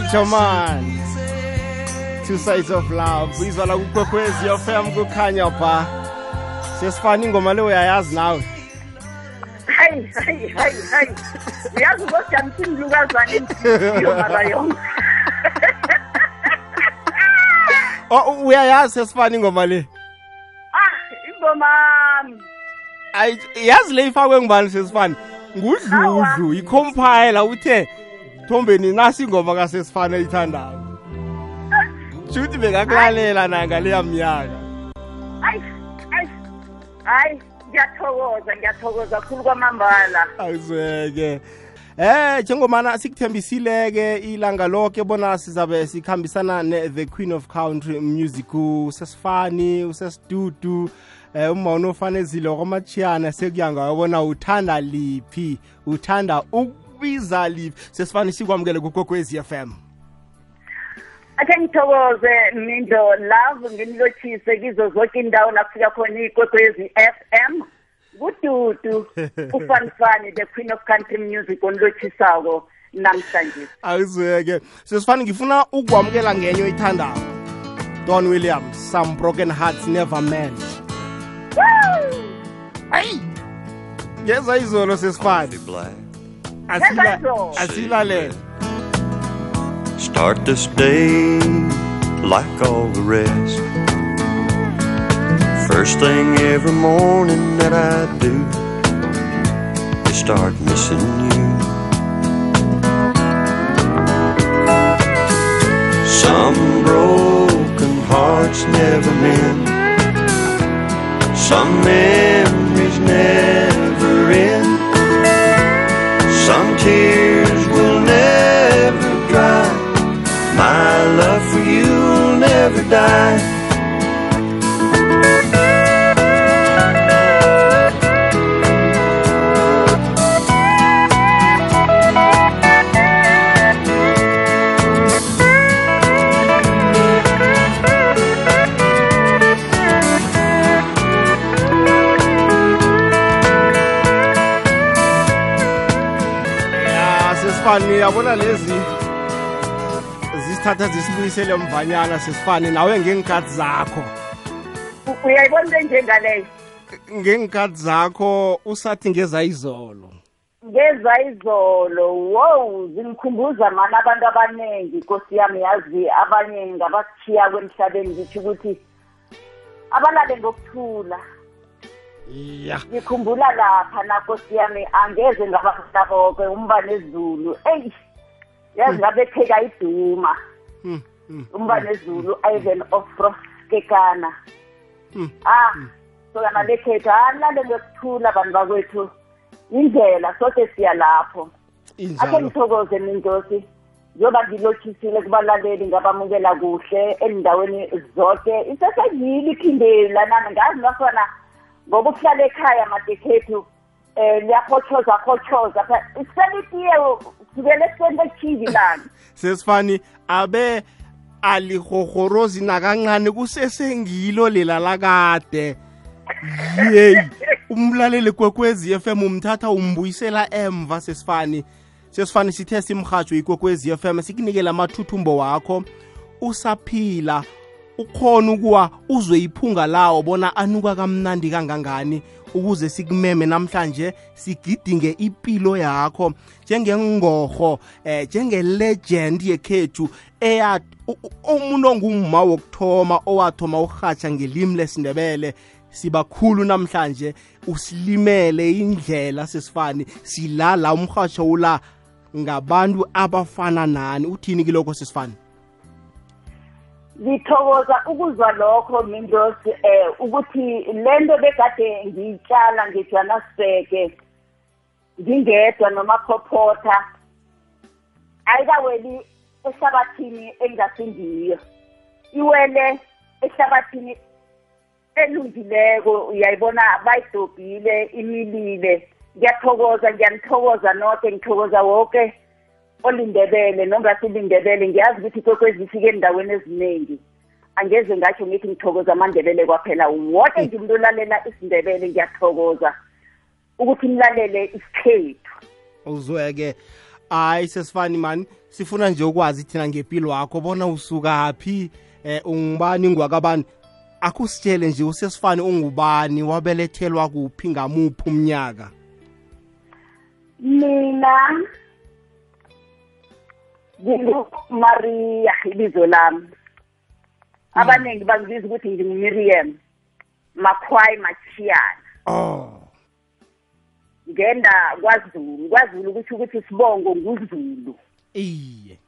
Rachel man two sides of love uyizwa la kukwekwezi yofam kukhanya ba sesifana ingoma le uyayazi nawe hayi hayi hayi hayi uyazi ngojamthini lukazwane yobaba yonke Oh uyayazi sesifana ingoma le Ah ingoma Ayi yazi le ifakwe ngubani sesifana ngudludlu icompile uthe thombeni nasi ingoma kasesifana eyithandayo juthi bekakulalela nangaleya mnyaka hayi hayi hayi ngiyathokoza ngiyathokoza khulu kwamambala akuzweke Eh njengomana sikuthembisileke ilanga lonke bona sizabe sikhambisana ne The Queen of Country Music usesifani usesidudu eh uma unofanezile kwamachiyana sekuya ngayo bona uthanda liphi uthanda uk libiza live sesifane sikwamukele kugokwez f m athe ngithokoze mindlo love ngimlotshise kizo zonke indawo lafika khona iy'kwekwezi f m kududu ufanifani the queen of country music onlotshisako namhlanje ayizeke sesifane ngifuna ukwamukela ngenye ithandayo don williams some broken hearts never mend hayi ngeza izolo sesifane Así, la, así la lee. Start this day like all the rest. First thing every morning that I do is start missing you. Some broken hearts never mend. Some men Ah, se a Mona Lisa. sisithatha zisibuyisele mvanyana sisifane nawe ngeenkathi zakho uyayibona into enjengaleyo ngeenkathi zakho usathi ngezayizolo ngezayizolo wow zingikhumbuza mani abantu abaningi inkosi yami yazi abanye ngabakuthiya kwemhlabeni ngitho ukuthi abalale ngokuthula ya ngikhumbula lapha nakosi yami angeze ngabafuna bonke umbane ezulu eyi yazi ngabepheka iduma umbane zulu mm. ivan of froskekana mm. ah mm. sokana lekhethu alale ngekuthula abantu bakwethu indlela soke siya lapho akhe ngithokoze mindosi njengoba ngilothisile kubalaleli ngabamukela kuhle endaweni zonke isesengile iphindeli lanami ngazi nakhona ngoba ukuhlala ekhaya madekhethu um liyakhotshoza khotshoza selitiye ngibele esikoleni kwethivi lana sesifani abe alihogorozi nakancane kusesengilo lela lakade yeyi umlaleli kwekwezi FM umthatha umbuyisela emva sesifani sesifani sithe simhajo ikwekwezi FM sikunikele amathuthumbo wakho usaphila ukhona ukuwa uzwe iphunga lawo bona anuka kamnandi kangangani ukuze sikumeme namhlanje sigidinge impilo yakho njengengorho eh njengelegend yekhethu eya umuntu ongumma wokuthoma owathoma urhatsha ngelimi lesindebele sibakhulu namhlanje usilimele indlela sesifani silala umrhatsho ula ngabantu abafana nani uthini kilokho sesifani ngithokoza ukuzwa lokho mindlosi eh ukuthi lento bekade ngiyitshala ngeJwanasbeke ngingedwa noma phophotha ayikaweli ehlabathini engasindiyo iwele ehlabathini elungileko uyayibona bayidobhile imilile ngiyathokoza ngiyanithokoza noke ngithokoza wonke okay. olindebele nongathi ulindebele ngiyazi ukuthi ikwekwezi ifike endaweni eziningi angeze ngasho ngithi ngithokoza amandebele kwaphela woke nje umuntu olalela isindebele ngiyathokoza ukuthi nilalele isikhethu uzweke hayi sesifani mani sifuna nje ukwazi thina ngempilo wakho bona usukaphi um eh, ungubani ngwakabani akusitshele nje usesifani ungubani wabelethelwa kuphi ngamuphi umnyaka mina kungumaria ibizo lami mm. abaningi bangibiza ukuthi ngingumiriam makhwayi machiyana oh ngenda kwazulu kwazulu ukuthi ukuthi sibongo nguzulu iye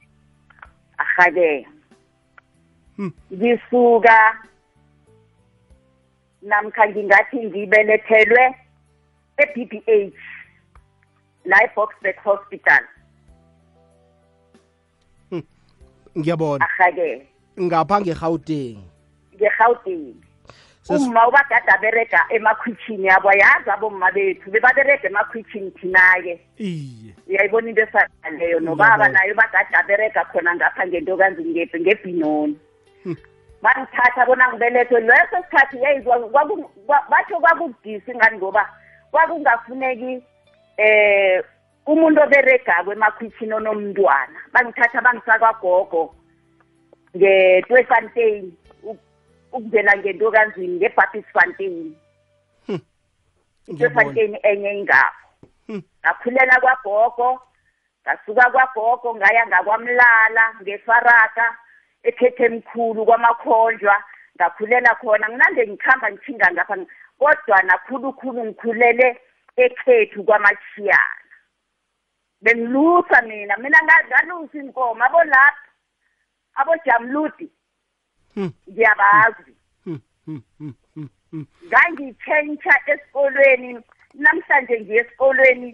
ahake hmm. ngisuka namkha ngingathi ngibelethelwe e-b b h la e-boxback hospital ngiyabona ahake ngapha ngegauteng ngegauteng uma ubadada berega emakhwitshini yabo yazi abomma bethu bebaberega emakhwitshini thina-ke iye uyayibona into esaleyo nobaba naye ubadada berega khona ngapha ngento kanzi ngebhinoni bangithatha bona ngibelethwe leso sikhathi yeyizwa batho kwakubudisi ngani ngoba kwakungafuneki um umuntu oberegako emakhwitshini onomntwana bangithatha bangisakwagogo nge-twefontein ukungena ngentokanzini nge-baptisfontein hmm. itwefontein enye ingapho hmm. ngakhulela kwagogo ngasuka kwagogo ngaya ngakwamlala ngefaraka ekhethe emkhulu kwamakhonjwa ngakhulela khona nginande ngikhamba ngithinga ngapha kodwa nakhulukhulu ngikhulele ekhethu kwamachiyana bengilusa mina mina ngalusa inkomo abo lapha abojamludi hmm. ngiyabazi hmm. hmm. ngangitshentsha esikolweni namhlanje ngiye esikolweni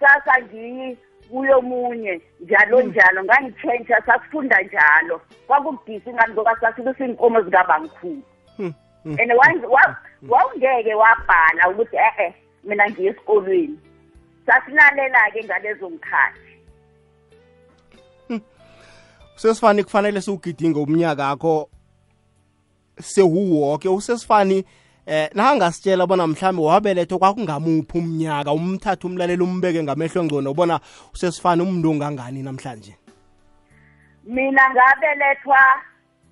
sasa ngiyi kuyomunye njalo njalo ngangitshentsha sasifunda njalo kwakubudisi ingani ngoba sasilisa iy'nkomo zikabangikhulu and wawungeke wabhala ukuthi e-e mina ngiye esikolweni sasilalela-ke ngalezo ngikhathi hmm. usesifani kufanele siwugidinge umnyaka akho sewuwoke usesifani eh nangasitshela bona mhlambe wabelethwa kwakungamuphi umnyaka umthatha umlaleli umbeke ngamehlo engcono ubona usesifani umntu ongangani namhlanje mina ngabelethwa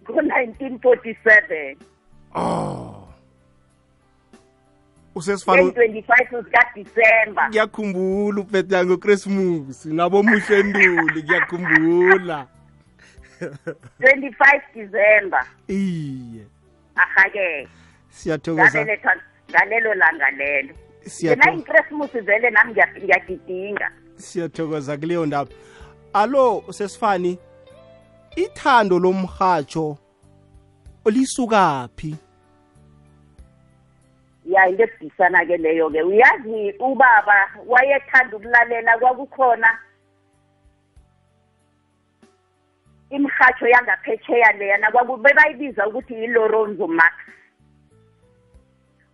ngo-1947 oh usesifana 25 usika December ngiyakhumbula ubethe yango Christmas nabo muhle enduli ngiyakhumbula 25 December iye ahake siyathokoza ngalelo langa lelo mina iChristmas vele nami ngiyagidinga siyathokoza kuleyo ndaba alo usesifani ithando lomhatsho lisukaphi ya into ebudisana-ke leyo-ke uyazi ubaba wayethanda ukulalela kwakukhona imhatsho yangaphetsheya leyana bebayibiza ukuthi yiloronzo max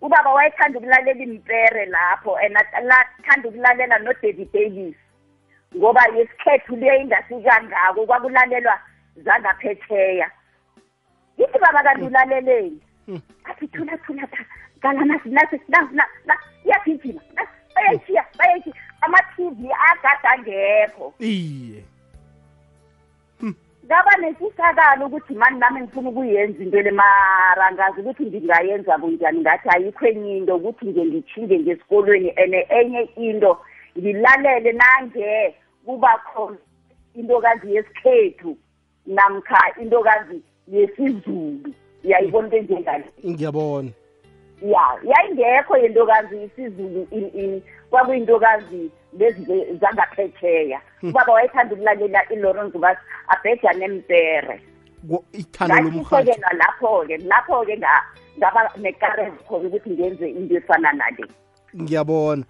ubaba wayethanda ukulalela impere lapho and lathanda ukulalela nodavid davis ngoba yesikhethu le ingasikangako kwakulalelwa zangaphetsheya yithi baba kanti ulaleleni hmm. athi thula thula thula ngalanazi nasi nasi nasi iyagijima bayayishiya bayayishi ama-tv agada ngekho iye hm. ngaba nesisakalo ukuthi mani nami ngifuna ukuyenza into le mara ngazi ukuthi ndingayenza kunjani ngathi ayikho enye into ukuthi nje ngitshinge ngesikolweni and enye into ngilalele nange kuba khona intokazi yesikhethu namkha intokazi yesizulu uyayibona into enjengani ngiyabona ya yayingekho yentokazi isizulu kwakuyintokazi lezi hmm. ubaba wayethanda ukulalela ilorenzo bas abheja nempere ngathisekelwa lapho-ke lapho-ke ngaba nekarezi khona ukuthi ngenze into efana nale ngiyabona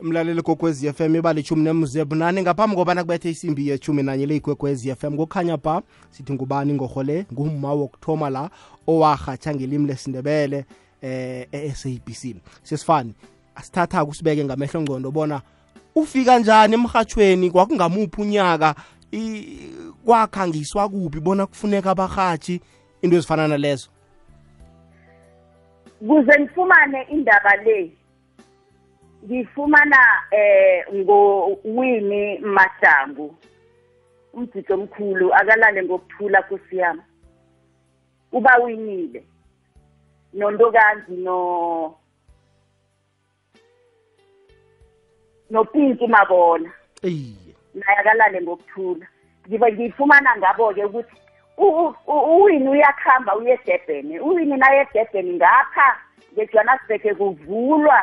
mlaleli kwekwez f m ibalithumi nemze bunane ngaphambi kobana kubethe isimbi yethumi nanye leyikwekwez f m kukhanya ba sithi ngubani ngorhole ngumma wokuthoma la owarhatsha ngelimi lesindebele eh e-SABC eh, sesifani asithatha kusibeke ngamehlo ngqondo bona ufika kanjani emhathweni kwakungamuphi unyaka kwakhangiswa kuphi bona kufuneka abahatshi into ezifana nalezo kuze ngifumane indaba le ngifumana eh ngowini madangu umdidi omkhulu akalale ngokuthula kusiyami uba winile nontokazi no nopinki mabona eyi naye akalale ngokuthula ngiba ngiyifumana ngabo-ke ukuthi uwini uyakuhamba uye edebhene uwini naye edebhene ngapha ngejohannesburg kuvulwa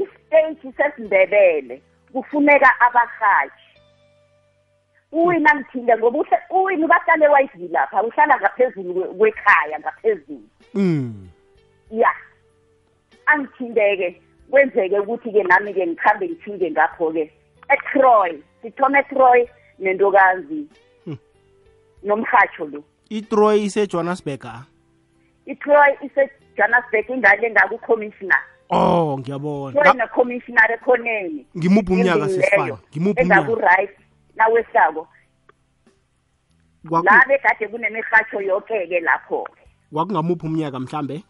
isiteji sesindebele kufuneka abahatshi uwini angithinde ngoba uwini bahlale ewayidilapha uhlala ngaphezulu kwekhaya ngaphezulu um ya angithinte-ke kwenzeke ukuthi-ke nami-ke ngikhambe ngithinge ngapho-ke etroy sithome etroy nentokazi hmm. nomhatsho lo itroy isejohannesburg a itroy isejohannesburg ingane ngakucommissioner oh ngiyabona necommissioner ekhoneni ngimuphi umnyaka sesifana ngimuphi engakuright nawehlako la bekade kunemirhatsho yoke-ke lapho-ke kwakungamuphi umnyaka mhlambe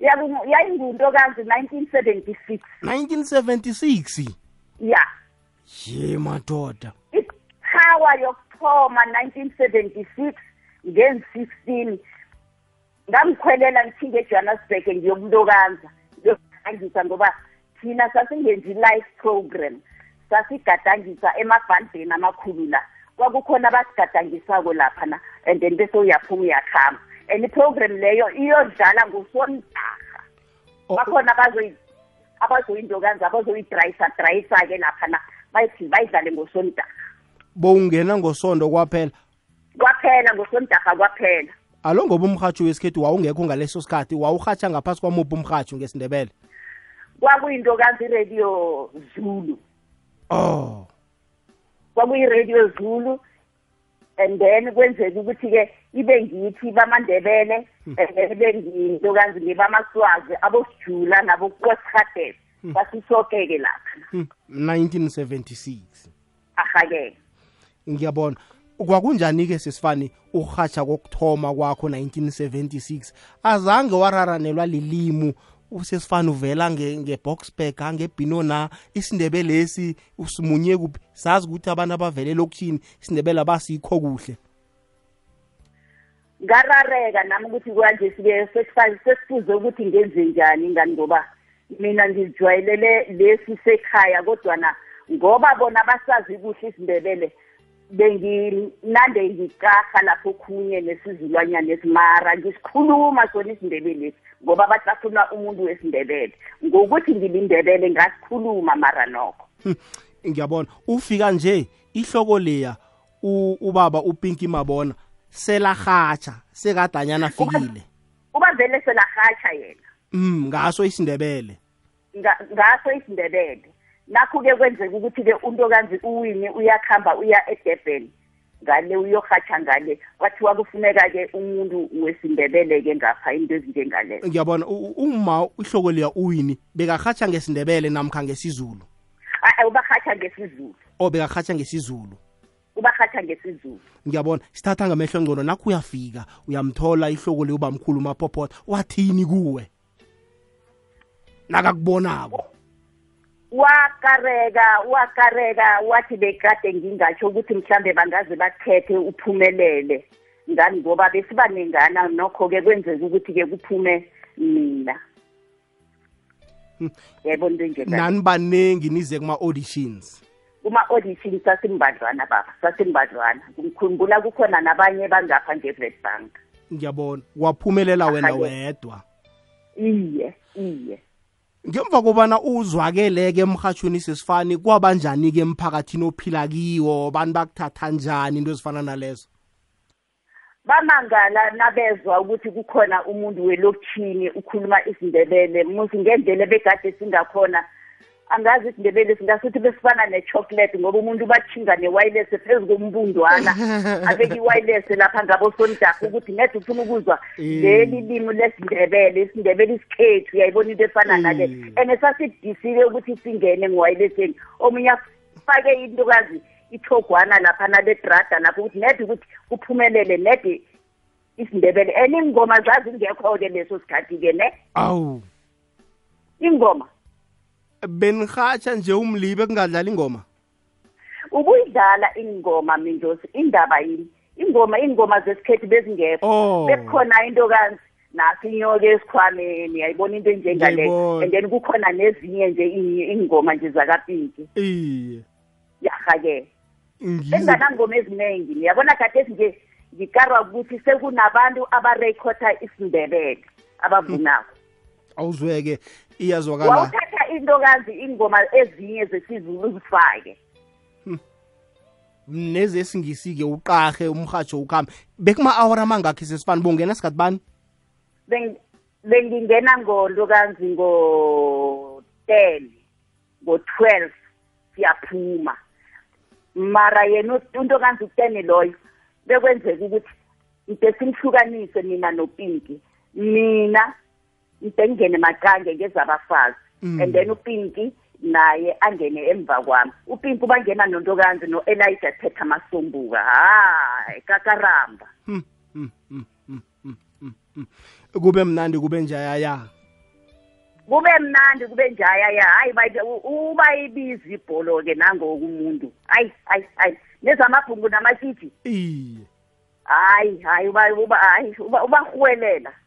yayingunto kazi 1976 1976 ya ye madoda iqhawa yokuthoma 1976 ngen-16 ngamkhwelela ngithinge ejohannesburg ngiyokulokanza ngiyokugadangisa ngoba thina sasingenzi life program sasigadangisa emabhandeni amakhulu la kwakukhona abasigadangisako laphana and then bese uyaphuma uyakhamba and iprogram leyo iyodlala ngusontaha bakhona abazoyinto kanzi abazoyidrayisa drayisa-ke laphana bayithi bayidlale ngosontaha bowungena ngosondo kwaphela kwaphela ngosontaha kwaphela alo ngoba umrhatshi wesikhethu wawungekho ngaleso sikhathi wawurhatsha ngaphasi kwamuphi umrhatshi ngesindebele kwakuyinto kanzi iradio zulu oh kwakuyiradio zulu and then kwenzeka ukuthi-ke ibe ngithi bamandebele hmm. and then ibe ngintokazi ngebamaswazi abosijula nabokosihadebe sasisoke-ke hmm. lapha hmm. nineteen seventy six ahake ngiyabona kwakunjani-ke sisifani ukurhatsha kokuthoma kwakho 1976 azange wararanelwa lilimu usesifana uvela ngebox pack angebhino na isindebe lesi usimunye kuphi sazi ukuthi abantu abavele lokuthini isindebele abasikho kuhle ngarareka nami ukuthi kwanje sike sesifuze ukuthi ngenze njani ingani ngoba mina ngijwayelele lesi sekhaya kodwana ngoba bona basazi kuhle isindebele benginande ngikaha lapho khunye nesizulwanyana esimara ngisikhuluma sona isindebele ngoba abantu bafuna umuntu wesindebele ngokuthi ngilindebele ngasikhuluma mara nokho hm, ngiyabona ufika nje ihloko leya ubaba upinki mabona selahatsha sekadanyana fikile uba vele selahatsha yena mm ngaso isindebele ngaso isindebele nakhu-ke kwenzeka ukuthi-ke untokazi uwini uyakuhamba uya edurban ngale uyorhatsha ngale kwathiwa kufuneka-ke umuntu wesindebele-ke ngapha into ezinjengaleyo ngiyabona uma ihloko liya uwini bekarhatsha ngesindebele namkha ngesizulu ubarhatsha ngesizulu o bekarhatsha ngesizulu ubarhatha ngesizulu ngiyabona sithatha ngamehlo ngcono nakho uyafika uyamthola ihloko leyo ubamkhulu umaphophotha wathini kuwe nakakubonako wakareka wakareka wathi bekade ngingatsho ukuthi mhlambe bangaze bakhethe uphumelele ngani ngoba besiba nengana nokho-ke kwenzeka ukuthi-ke kuphume mina yebo nto nje nani baningi nize kuma-auditions kuma-auditions sasimbadlwana baba sasimbadlwana ngikhumbula kukhona nabanye bangapha nge-red bank ngiyabona waphumelela wena wedwa iye iye ngemva kobana uzwakele-ke emhatshweni sesifani kwabanjani-ke emphakathini ophila kiwo abantu bakuthatha njani into ezifana nalezo bamangala nabezwa ukuthi kukhona umuntu welokishini ukhuluma isindebele musi ngendlela ebegade singakhona angazi isindebele singasuthi besifana ne-chocolate ngoba umuntu bathinga ne-wireless phezu kombundwana abeke i-wireless lapha ngabosondafu ukuthi ngede ufuna ukuzwa mm. leli limi lesindebele isindebele isikhethu uyayibona into efana mm. nale and sasidisile ukuthi singene nge-wirelesseni omunye afake intokazi ithogwana lapha nale drada lapho ukuthi nede ukuthi kuphumelele nede isindebele and ingoma zazingekho-ke leso sikhathi-ke ne awu ingoma benihatsha nje umlibe kungadlala ingoma ubuyidlala ingoma mindosi indaba yini ingoma ingoma zesikhethi bezingekho oh. bekukhona into kanzi nathi inyoka esikhwameni yayibona into enjengaleyo and then kukhona nezinye nje ingoma nje zakapiki iye yaha-ke enganangoma eziningi niyabona khathesi nje ngikarwa ukuthi sekunabantu abarekhotha isindebele abavunako awuzweke iyazwakala wawuthatha intokazi ingoma ezinye zesizulu uzifake hmm, nezesingisi-ke uqahe umhatsho ukuhambe bekuma-awara amangakhi sesifana bongena sikhathi bani bengingena ngolokanzi ngo-ten ngo-twelve siyaphuma mara yena into kanzi utene loyo bekwenzeka ukuthi ngide simhlukanise mina nopinki mina ngingene maqhange ngezabafazi mm. and then upinki naye angene emva kwami upimpi ubangena nontokanzi no-elida phetha masombuka hayi kakaramba hmm, hmm, hmm, kube mnandi kube njayaya kube mnandi kube njayaya hayi ubayibiza ibholo-ke nangokumuntu hayi hayi hayi nezamabhungu namashiji iye hayi hayi hayi ubarhwelela uba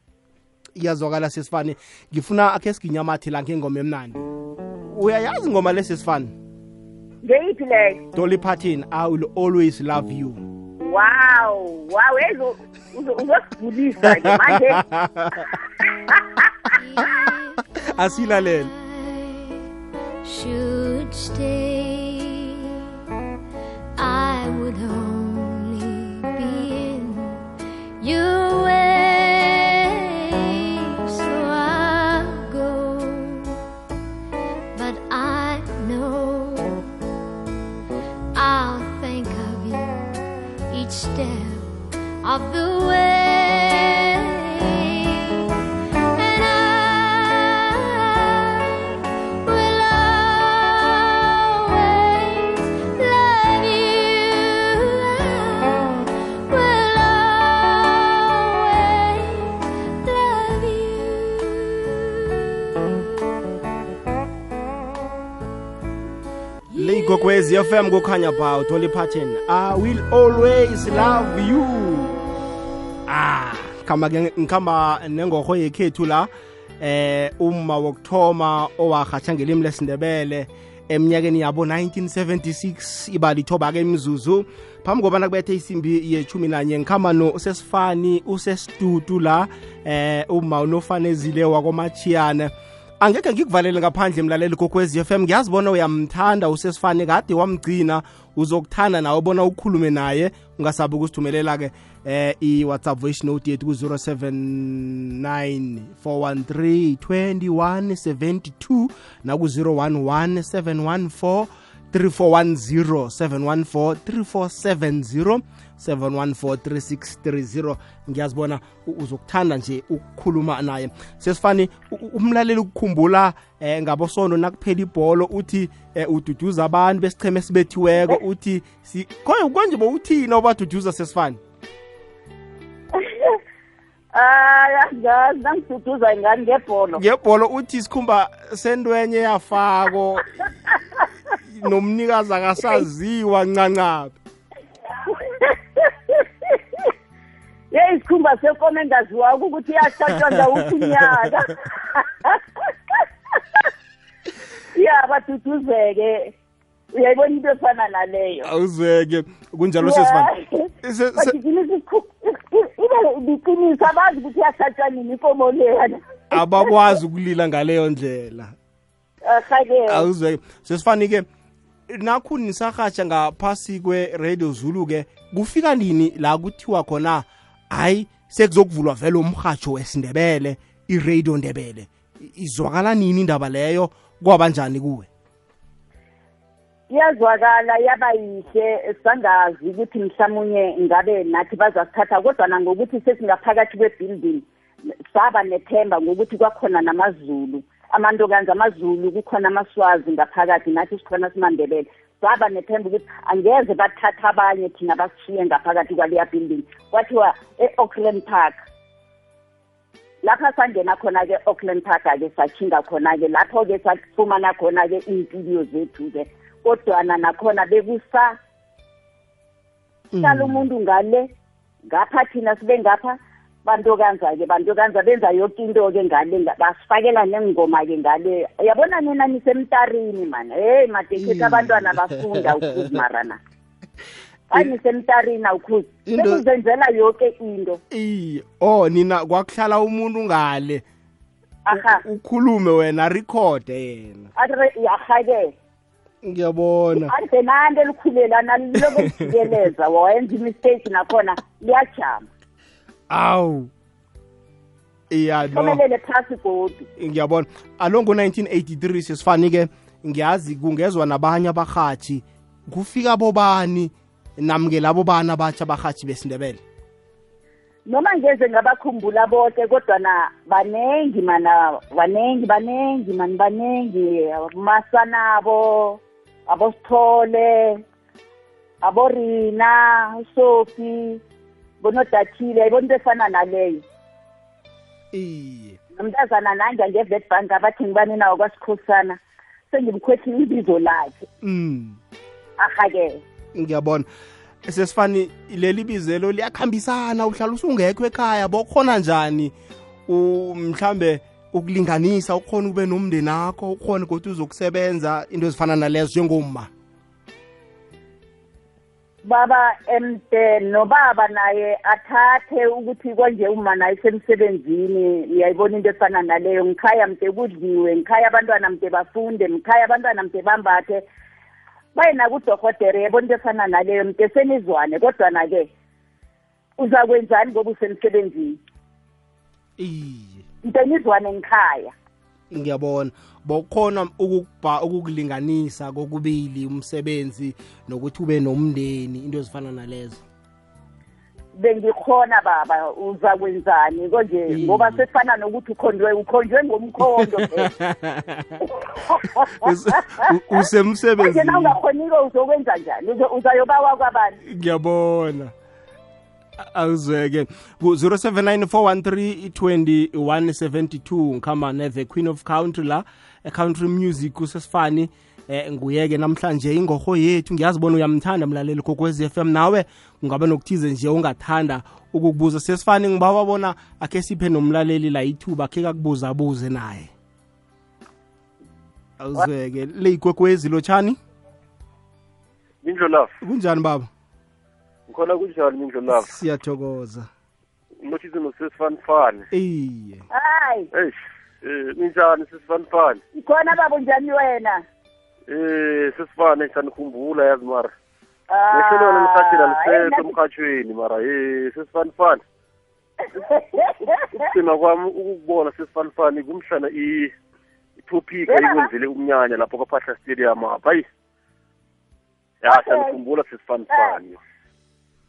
iyazwakala sesifane ngifuna akhe siginyamathi la ngengoma emnandi uyayazi ingoma lesi sifane ngeyiphi leyo dolly parton i will always love you wow wow ezo uzokubulisa ke manje asilalele should stay I would only be in you way step of the way. ikwekwezfm kukhanya ba uthola iphatheni i will always love you ah khamba ke ngikhamba nengoho yekhethu la eh uma wokthoma owahatsha ngelimi lesindebele eminyakeni yabo 1976 ibalithoba ke imizuzu phambi kobana kubethe isimbi yechumi nanye ngikhamba nosesifani usesidudu la eh uma unofanezile wakomachiyane angekhe ngikuvalele ngaphandle mlaleli kokwez f m ngiyazibona uyamthanda usesifane kade wamgcina uzokuthanda nawe bona ukhulume naye ungasabi ukusithumelela-ke eh i-whatsapp voice note yethu ku-079 413 2172 naku-011 714 3410 714 3470 07143630 ngiyazibona uzokuthanda nje ukukhuluma naye sesifani umlaleli ukukhumbula eh ngabosono nakuphela ibholo uthi eh, ududuza abantu besicheme sibethiweko uthi si konje bo uthina obaduduza sesifani angazi ah, nangiduduza ingane ngebholo ngebholo uthi isikhumba sentwenye yafako nomnikazi akasaziwa ncancapha ye isikhumba senkomo engaziwako ukuthi iyahlatshwanza ukunyaka ya baduduzeke uyayibona into efana naleyo awuzeke kunjalo ibe liqiniso abazi ukuthi iyahlatshwa nini inkomo leyana abakwazi ukulila ngaleyo ndlela awuzeke sesifanike nakho nisahatsha ngaphasi kwe-radio zulu-ke kufika nini la kuthiwa khona hayi sekuzokuvulwa vele umhatsho wesindebele iradio ndebele izwakala nini indaba leyo kwabanjani kuwe iyazwakala yaba yihle sangazi ukuthi mhlawumunye ngabe nathi bazasithatha kodwana ngokuthi sesingaphakathi kwe-building saba nethemba ngokuthi kwakhona namazulu amantokanzi amazulu kukhona amaswazi ngaphakathi nathi sikhona simandebele saba nethemba ukuthi angeze bathatha abanye thina basishiye ngaphakathi kwaleya building kwathiwa e-auckland park lapha sangena khona-ke auckland park-ke sathinga khona-ke lapho-ke safumana khona-ke iy'mpidiyo zethu-ke kodwana nakhona bekusa mm. hlala umuntu ngale ngapha thina sibe ngapha bantokanza-ke bantokanza benza yonke into-ke ngale basifakela nengoma-ke ngale yabona nina nisemtarini mani heyi madekethi mm. abantwana bafunda ukhuzi marana anisemtarini awukhuzi sekuzenzela yonke into iye oh nina kwakuhlala umuntu ngale aha ukhulume wena rekhode yena aha-ke ngiyabona adenanto elikhulelana liloko lijikeleza wawenza imistake nakhona liyajama awu iyalomelele phasi godi ngiyabona alo ngo-1983 sesifani ke ngiyazi kungezwa nabanye abahathi kufika bobani namke labo bana batsha abahathi besindebele noma ngeze ngabakhumbula bonke kodwa na banengi mana banengi banengi mani banengi masanabo abosithole aborina usofi bonodathile ayibona into efana naleyo iye nomntazana nanje nge-vet bank abathi ngibani nawo kwasikhosana sengimkhwethile ibizo lakhe mm. ahake ngiyabona sesifani leli bizelo liyakhambisana uhlala usungekho ekhaya bokhona njani mhlambe ukulinganisa ukhona ukube nomndeni akho ukhona kodwa uzokusebenza into ezifana nalezo njengoma baba emde nobaba naye athathe ukuthi konje uma naye semsebenzini uyayibona into efana naleyo ngikhaya mde kudliwe ngikhaya abantwana mde bafunde ngikhaya abantwana mde bambathe baye nakudohotere yebona into efana naleyo mde senizwane kodwana-ke uzakwenzani ngoba usemsebenzini mde nizwane ngikhaya ngiyabona bokhona ukukubha ukukulinganisa kokubili umsebenzi nokuthi ube nomndeni into ezifana nalezo bengikhona baba uza kwenzani konje hmm. ngoba sefana nokuthi ukhondwe ukhonjwe ngomkhondo usemsebenzini nje nawungakhoniko uzokwenza njani uzayobawa kwabani ngiyabona awuzweke ku-079 413 ne the queen of country la eh, country music usesifani eh nguye-ke namhlanje ingorho yethu ngiyazibona uyamthanda mlaleli kokwez FM m nawe kungaba nokuthize nje ungathanda ukukubuza sesifani ngiba wabona akhe siphe nomlaleli la ithuba akhe abuze naye awuzeke leyigwegwezi lotshani love kunjani baba khona kunjani mindlu lava siyathokoza nothi nosesifanifane iye hayi eish ninjani eh, sesifanifane ikhona babo njani wena eh sesifane sanikhumbula yazi mara ah, nehlelelo lisathela liseso emkhatshweni mara ye eh, sesifanifane ukugcina kwami ukukubona sesifanifane kumhlana ithopic ayikwenzele umnyanya lapho kwaphahla stadium apha hayi ya sanikhumbula sesifanifane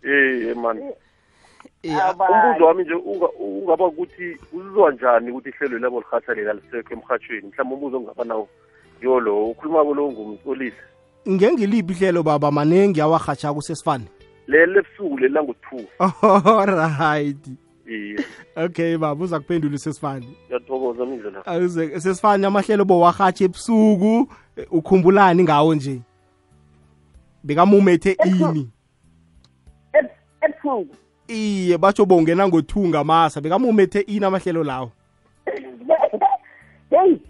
eh mani ah, ah, umbuzo wami nje ungaba ukuthi uzizwa njani ukuthi ihlelo labo lihathalela lisekho emhatshweni mhlawumbe umbuzo ongaba nawo yolo ukhuluma kolo ngumcolisi ngengiliphi ihlelo baba maningi awahatshako usesifane leli lebusuku leli langu-two allright okay baba uza kuphendula usesifane ngiyathokoza mindlela sesifane amahlelo bowahatsha ebusuku ukhumbulani ngawo nje bekamumethe ini ebusuku iye batsho bowungena ngo-two ngamasa bekamumethe ini amahlelo lawo heyi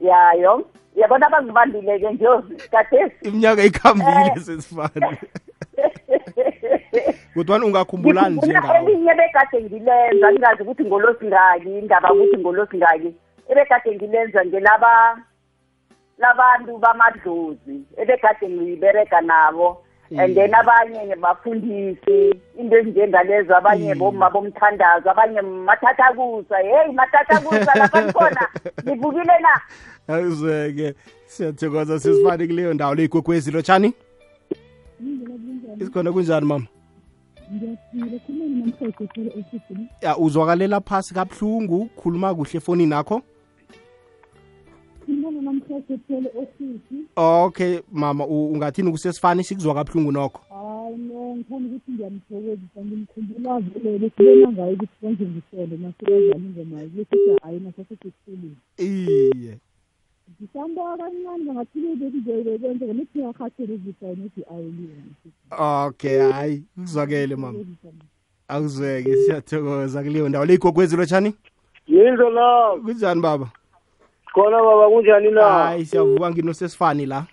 yayo yabona abazibambile-ke nje kadesi iminyaka ikhambile eh. sesifane kodwani ungakhumbulani elinye bekade ngilenza ngingazi ukuthi ngolosingaki indaba ukuthi ngolosingaki ebekade ngilenza ngelaba labantu bamadlozi ebekade ngiyibereka nabo and then abanye ngebafundisi into ezinjengalezo abanye mm. bomma bomthandazo abanye mathathakusa heyi mathathakusa lapha nikhona nivukile na azweke siyathokoza sisifani kuleyo ndawo leyigwegwezi lotshani isikhona kunjani mama ya uzwakalela phasi kabuhlungu khuluma kuhle efonini nakho okay mama ungathini kusesifani sikuzwa kabuhlungu nokho hayi no ngithanda ukuthi ngiyamthokozisa ngimkhumbula vele siona ngayo ukuthi konje ngisele nasekazani ngomayo lesithi hayi nasasesesikoleni iye ngisamba kancane ngathilebekizebekenzeka nithi ngiyahatherizisa nithi awulini okay hayi kuzwakele mama akuzweke siyathokoza kuleyo ndawo leyigogwezi lotshani yinzo la kunjani baba khona baba kunjani na hayi siyavuka nginosesifani la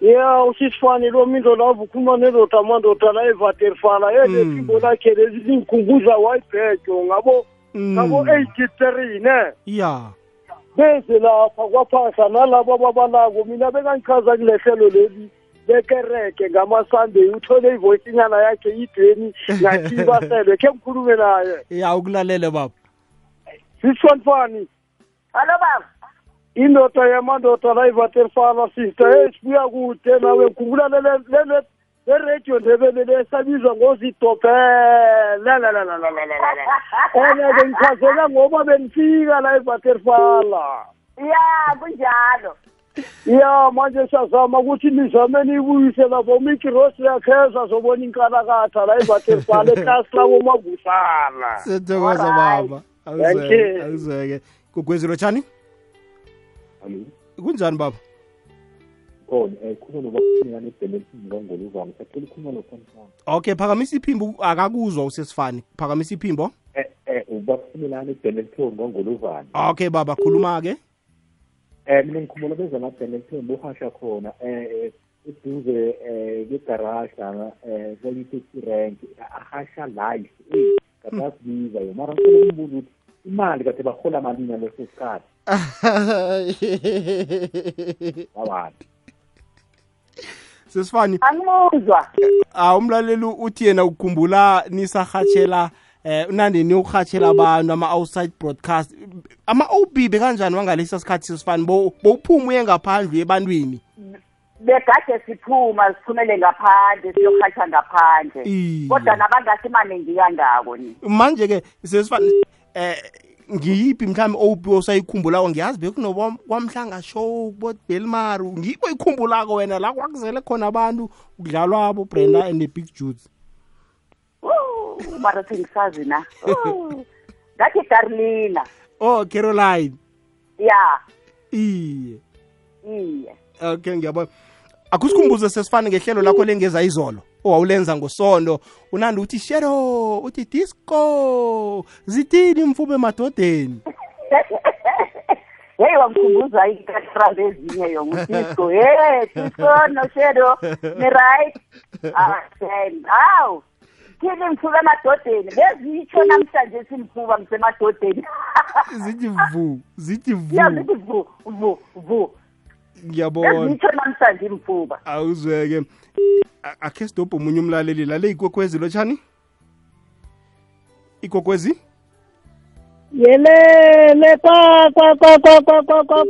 ya usisifani lo mindo lavo ukhuluma nendoda amandoda la evaterfala yele eh, hmm. phimbo lakhe lezi lingikhumbuza wayibhejo ngabo hmm. ngabo-eighty-three ne ya beze lapha kwaphahla nalabo ababalako mina bekangichaza kule hlelo leli bekereke ngamasunday uthole ivoyisinyana yakhe idweni ngakhibaselwe khe mkhulume naye ya ukulalele baba sisifani fani halo baba indoda yamandoda la ivaterfala sister esibuya kude nawe ngikhumbula lele leradio ndebele lesabizwa ngozidobhelelelelelelelele ene bengichazela ngoba benifika la evaterfala ya kunjalo ya manje siyazama ukuthi nizame niyibuyise lapho mikirosi yakheza zobona inkalakatha la evaterfala eklasi labomavusana sithokoza baba akuzeke kugwezilo tshani alo kunjani baba oh um khuluma nobafunekani ebhelesini kangoluvana ngisacela ukhuluma nofanifani okay phakamisa iphimbo akakuzwa usesifani phakamisa iphimbo eh eh ubafunelani ebhelesini kangoluvana okay baba khuluma-ke eh mina ngikhumula bezamabhenelton buhasha khona eh eduze eh kwegarasha eh kwalithi rank ahasha life eh hmm. katazibiza yo mara ngicela umbuza ukuthi imali kade bahola malini leso sikhathi wabantu sesifani angimuzwa ah umlaleli uthi yena ukukhumbula nisahatshela eh unandi niyokuhatshela abantu ama-outside broadcast ama-ob bekanjani wangalesa sikhathi sesifani bowuphuma uye ngaphandle uye ebantwini begade siphuma sithumele ngaphandle siyokuhatha ngaphandle kodwa nabangathi maningi kangako ni manje-ke sesifani eh ngiyiphi mhlawumbe owuphi osayikhumbulako ngiyazi bekunobamhlanga show bodbelmar ngibo oyikhumbulako wena la kwakuzele khona abantu kudlalwa bobrenda and the-big judes mara sengisazi na ngathi carolina oh caroline ya iye iye okay ngiyabona akusikhumbuze sesifane ngehlelo lakho lengeza izolo owawulenza ngosonto unandi uthi shero uthi disco zithini imfume emadodeni yeyi wamkhumbuza ikatrambe ezinye yona utisco ye disco noshero niright asen ah, hawu thini mthuba emadodeni bezitsho namhlanje simthuba msemadodeni zithi vu zithi vu zithi vu vu vu ngiyabona ngitho namhlanje imfuba awuzweke akhe stop umunye umlaleli lale ikwekwezi lotshani ikwekwezi yelele kwa kwa kwa kwa kwa kwa kwa kwa kwa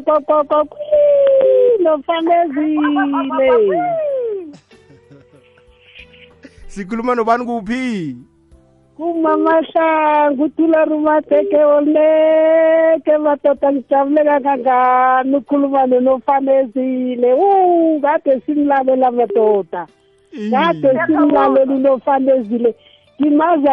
kwa kwa kwa kwa nofanezile sikhuluma nobani kuphi kumamahlangu uthulari umateke oleke madoda ngijabule kangangani ukhuluma nonofanezile u kade simlalela madoda kade simlalela unofanezile ngimazi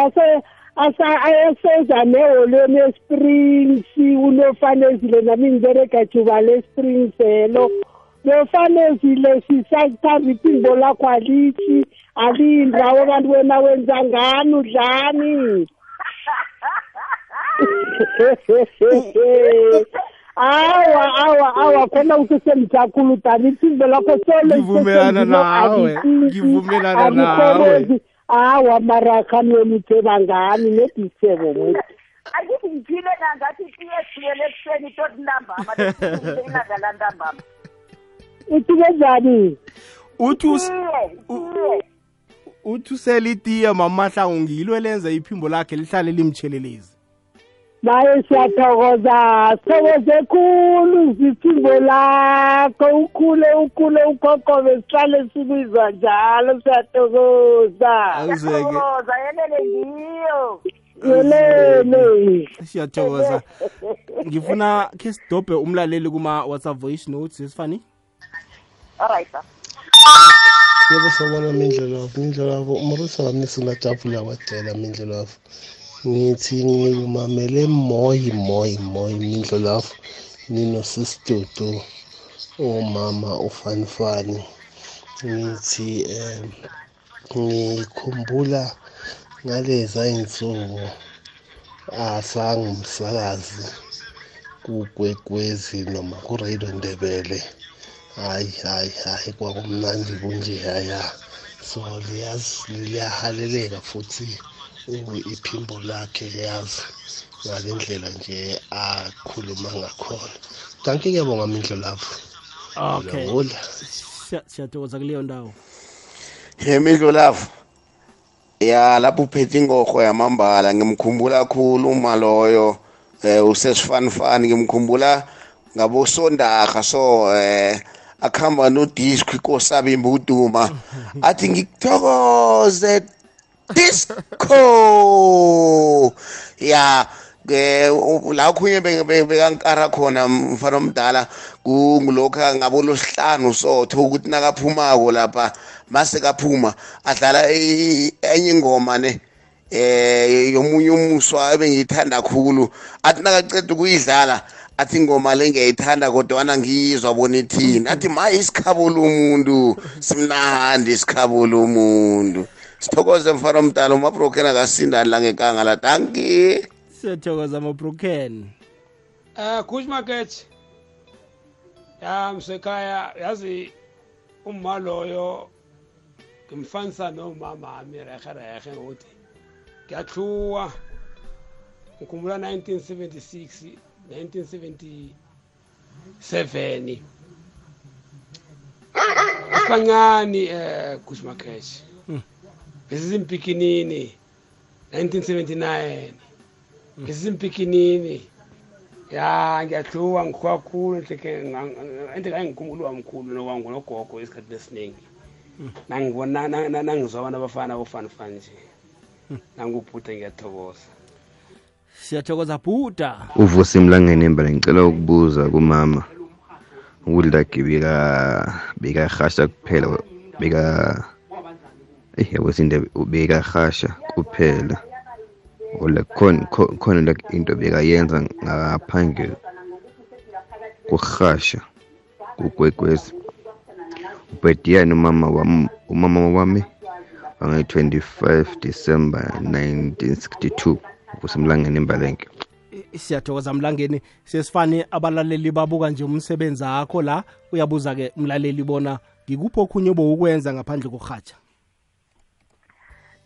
eseza neholweni esprings unofanezile nami ngiberega juba le springs elo mm. befanekile sisathanda iphimbo lakho alithi aliyindawo kanti wena wenza ngani udlani awa awa awa khona usesemjakulu tani iphimbo lakho solngivumelana awa marakani wena utheba ngani nebisebo muthi ngiphile nangathi tiye ekuseni tot ntambama ilanga lantambama uthike njani uthi uthi uselitiya mamahlango ngilo elenza iphimbo lakhe lihlale limtshelelezi naye siyathokoza sithokoze khulu ziphimbo lakho ukhule ukhule ukhokhobe sihlale sibizwa njalo siyathokoza siyathokoza yelele ngiyo yelele siyathokoza ngifuna khe sidobhe umlaleli kuma-whatsapp voice notes esifani alright yebo sawubona mindlelavu mindlelavu umorisi wami singajabula kwadela mindlelavu ngithi ngilumamele moyi moyi moyi mindlelavu ninosisidudu umama ufanifani ngithi um ngikhumbula ngaleza iy'nsuku asangumsakazi kugwegwezi noma kuradio ndebele hayi hayi hayi kwakumnandi kunje yaya so liyazi liyahaleleka futhi iphimbo lakhe liyazi ngale ndlela nje akhuluma ngakhona kanti-ke bonga mindlo lapho okay siyathokoza kuleyo ndawo ye mindlo lapho ya lapho uphethe ingorho yamambala ngimkhumbula khulu uma loyo um usesifanifani ngimkhumbula ngabosondarha so um akuhamba nodisco inkosabe imbuduma athi ngikuthokoze disco ya la khunye bekankara khona mfana omdala ngulokhu ngabolo sihlanu sotho ukuthi nakaphumako lapha mase kaphuma adlala enye ingoma ne um yomunye umuswa ebengiyithanda khulu athi nakaceda ukuyidlala athi ingoma le ngiyayithanda kodwana ngizwa bona ithini athi ma isikhabulo umuntu simnandi isikhabulo umuntu sithokoze mfana omdala umabroken akasindani la ngekanga la tanki siyathokoza mabroken um eh, kush market ya msekhaya yazi umma loyo ngimfanisa nomama ami reherehe ngokuthi ngiyahluwa ngikhumbula 1976 1977 kancane eh Kushmakesh hmm. besizimpikinini 1979 hmm. besizimpikinini ya ngiyadluwa ngikhakhulu into engangikhumbula wamkhulu nokwangu nogogo isikhathi lesiningi hmm. nangibona nangizwa abantu abafana bofana fana nje nangubhuda ngiyathokoza siyathokoza bhuda uvusa emlangenemba ngicela ukubuza kumama ukuthi like bekahasha kuphela beka eyi eh, yakwesindebe bekahasha kuphela ole khona le into bekayenza ngaphandle kurhasha kukwekwezi ubediyani umama wami umama wami wange-25 december 1962 kusemlangeni imbalenke siyathokoza mlangeni sesifane abalaleli babuka nje umsebenzi akho la uyabuza-ke mlaleli bona ngikuphi okhunye ukwenza ngaphandle kokurhatsha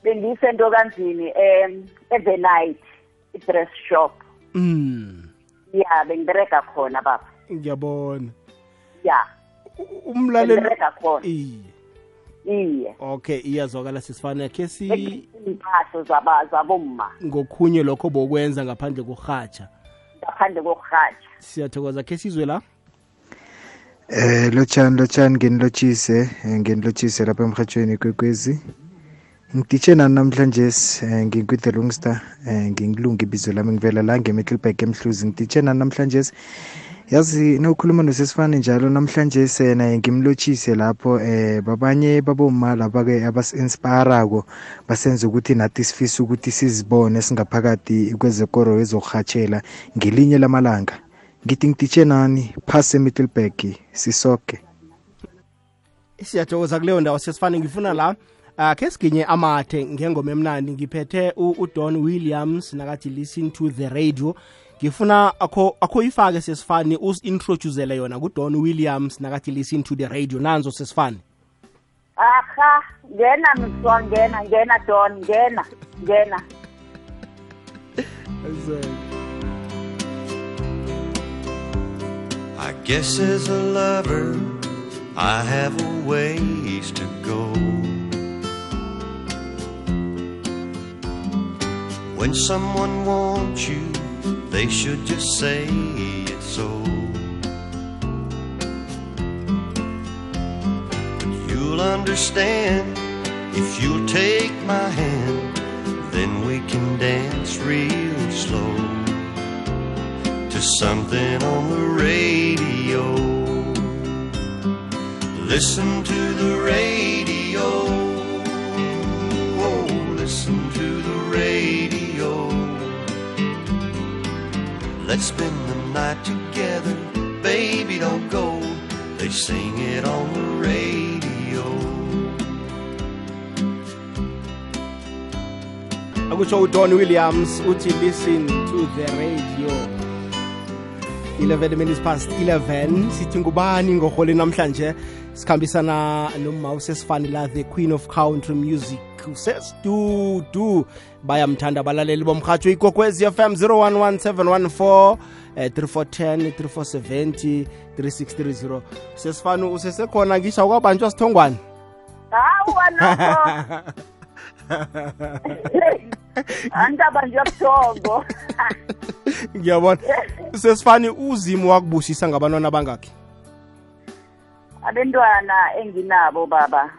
bengiyisento kanzini um evernight i-dress shop mm ya bengibereka khona baba ngiyabona ya umlaleli khona iye okay iyazwakala sisifana khe siimpahlo zabomma ngokhunye lokho bokwenza ngaphandle kokurhatsha ngaphandle kokurhatsha siyathokoza khe sizwe la eh lotshani lotshani ngenilotshise eh, ngenilotshise lapha emhatshweni kwekwezi ngiditshe nani namhlanje um eh, ngikwi-the longstar um eh, nginkulunga ibizo lami ngivela la nge-middleburg emhluzi ngiditshe nani namhlanje yazi nokhuluma nosesifane njalo namhlanje sena ngimlotshise lapho eh babanye babomala bake abas-inspirako basenza ukuthi nathi sifise ukuthi sizibone singaphakathi kwezekoro ezokuhatshela ngelinye lamalanga ngithi ngiditshe nani phase emiddleburg sisoke siyathokoza kuleyo ndawo sesifane ngifuna la uh, khe siginye amathe ngengoma emnandi ngiphethe udon williams nakathi listen to the radio ngifuna akho akho ifake sesifani usi-introducele yona kudon williams nakathi listen to the radio nanzo sesifani aha ngena mswa ngena ngena don ngena ngena I guess as a lover I have a ways to go When someone wants you They should just say it so. But you'll understand if you'll take my hand, then we can dance real slow to something on the radio. Listen to the radio. Oh, listen to the radio. Let's spend the night together, baby, don't go. They sing it on the radio. akutsho udon williams uti listen to the radio 11 minutes past 11 sithi ngubani ngorholi namhlanje sikhambisana nomause esifani la the queen of country music sesidudu bayamthanda balaleli bomrhatshwo ikwekwezi fm 011714 eh, 3410 3470 3630 sesifani usesekhona ngisha ukwabanjwa sithongwane hawa ngiyabona sesifani uzimo wakubusisa ngabantwana bangakhe abentwana enginabo baba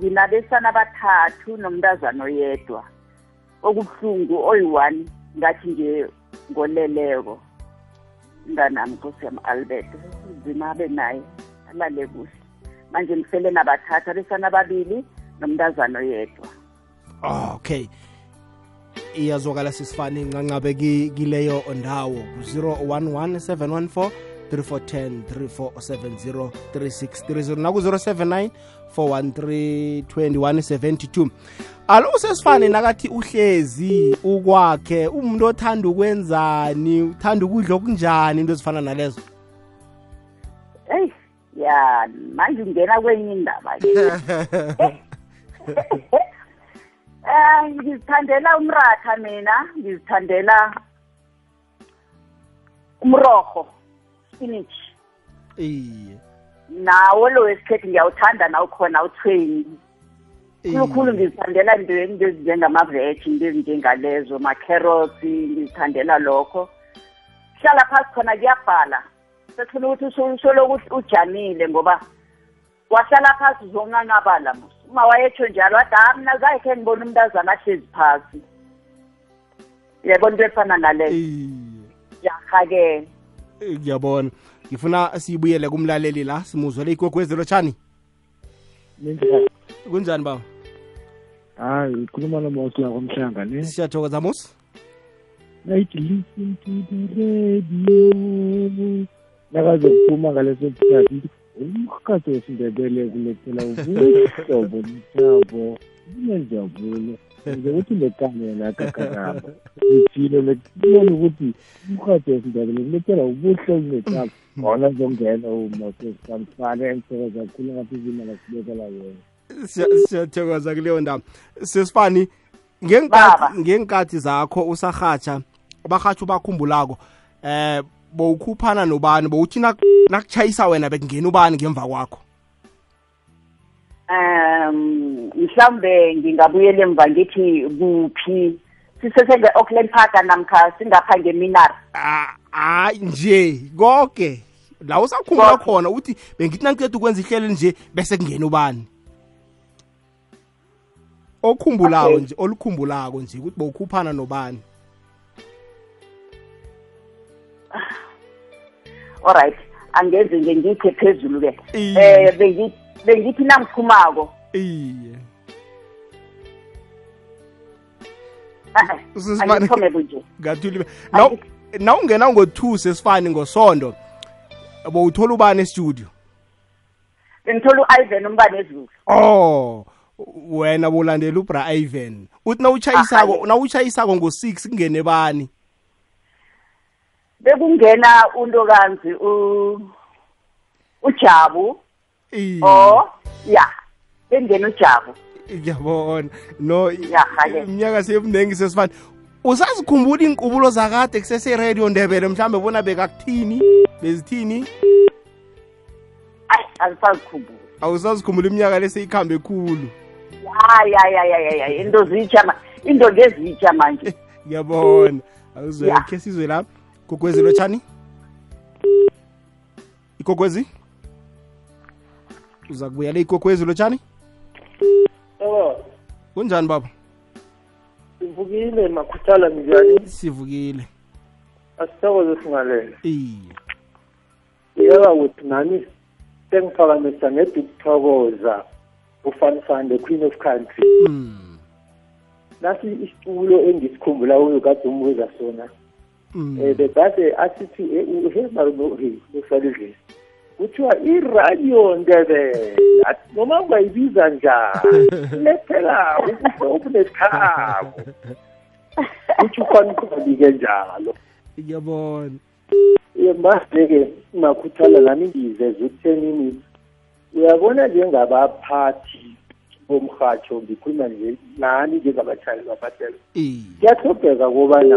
nginabesana abathathu nomntazana oyedwa okubuhlungu oyi-one ngathi nje ngoleleko mntanami nkosi yami albert nzima abe naye alale kuhle manje ngisele nabathathu abesana ababili nomntazana oyedwa oh, okay iyazwakala sisifane incancabe kileyo ndawo ku-011 714 3410 3470 3630 naku-079 413 2172 alo sesifane nakathi uhlezi ukwakhe umuntu othanda ukwenzani uthanda ukudla okunjani into ezifana nalezo eyi ya manje ungena kwenye indaba um ngizithandela umratha mina ngizithandela umroho spinach iye nawo lo wesikhethi ngiyawuthanda nawo khona uthwenyi khulukhulu ngizithandela into into ezinjengamaveji into ezinjengalezo ma-carrots ngizithandela lokho hlala phasi khona kuyabhala sefuna ukuthi usolokuthi ujamile ngoba wahlala phasi uzonganqabala uma wayetsho njalo ade ha ah, mna zakhe ngibona umuntu azana ahlezi phasi yabona into efana naleyo yarha-ke Eh, ngiyabona ngifuna siyibuyele kumlaleli la simuzwe le igogwezelo tshani kunjani baba hayi ukhuluma nomosi la kwamhlanga ne siyathokoza mosi listen to the radio nakazokuphuma ngaleso sikhathi umhakazi wesindebele kulethela ubuhlobo mthabo bunenjabulo ngizokuthi lekane yena gagaramba ngithile lekubona ukuthi umhathi wesindebele kulethela ubuhle olunetab ngona zongena umosesamfana emsebeza kakhulu ngathi izima lasibekela yena siyathokoza kuleyo ndaba sesifani ngenkathi zakho usahatsha abahatshi ubakhumbulako um eh, bowukhuphana nobani bowuthi nakuchayisa wena bekungena ubani ngemva kwakho um mhlambe ngingabuyela emva ngithi kuphi sisesenge-auckland park namkha singapha ngeminar ah, hayi nje konke la usakhumbula khona ukuthi bengithi nangiqeda ukwenza ihlelo nje bese kungena ubani okhumbulayo nje olukhumbulako nje ukuthi bowukhuphana nobani ah, alright angenze nge ngithe phezulu-ke um eh, bengithi bengithi nangiphumako iye ngathule na ungena ngo-two sesifani ngosondo bowuthola ubani estudio ngithola u-ivan umbane ezulu oh wena bolandela ubra ivan uthi nawutshayisako nawutshayisako ngo-six kungene bani bekungena untokanzi ujabu o oh, ya bengena ujabu ngiyabona no iminyaka seyemningi sesifana usazikhumbula iinkubulo zakade kuseseradio ndebele mhlawumbe bona bekakuthini bezithini ayi azisazikhumbula awusazikhumbula iminyaka leseyikhambe khulu ya into zitsha into ngezitsha manje eh, ngiyabona awuzwe khe sizwe la gogwezi lotshani igogwezi uza kubuyela ikokhwezi lotshani kunjani baba sivukile makhuthala njani sivukile asithokoze singalele iye yeba wethu nami sengiphakamisa ngedi ukuthokoza ufanfan the queen of country mm. nasi isiculo engisikhumbula kuyo kade umbuza sona um mm. eh, bekade asithi he eh, eh, mari nohe usalidlisi eh, kuthiwa iradio ndebele noma ungayibiza njani lethela ubuhle obunethabo kutho ufanqobi-ke njalo ngiyabona mase-ke makhuthala nami ngiyiveze ekuthenini uyabona njengabaphathi bomrhatsho ngikhuluma nje nani njengabatshayeli bamatelo kuyahlobheka kobana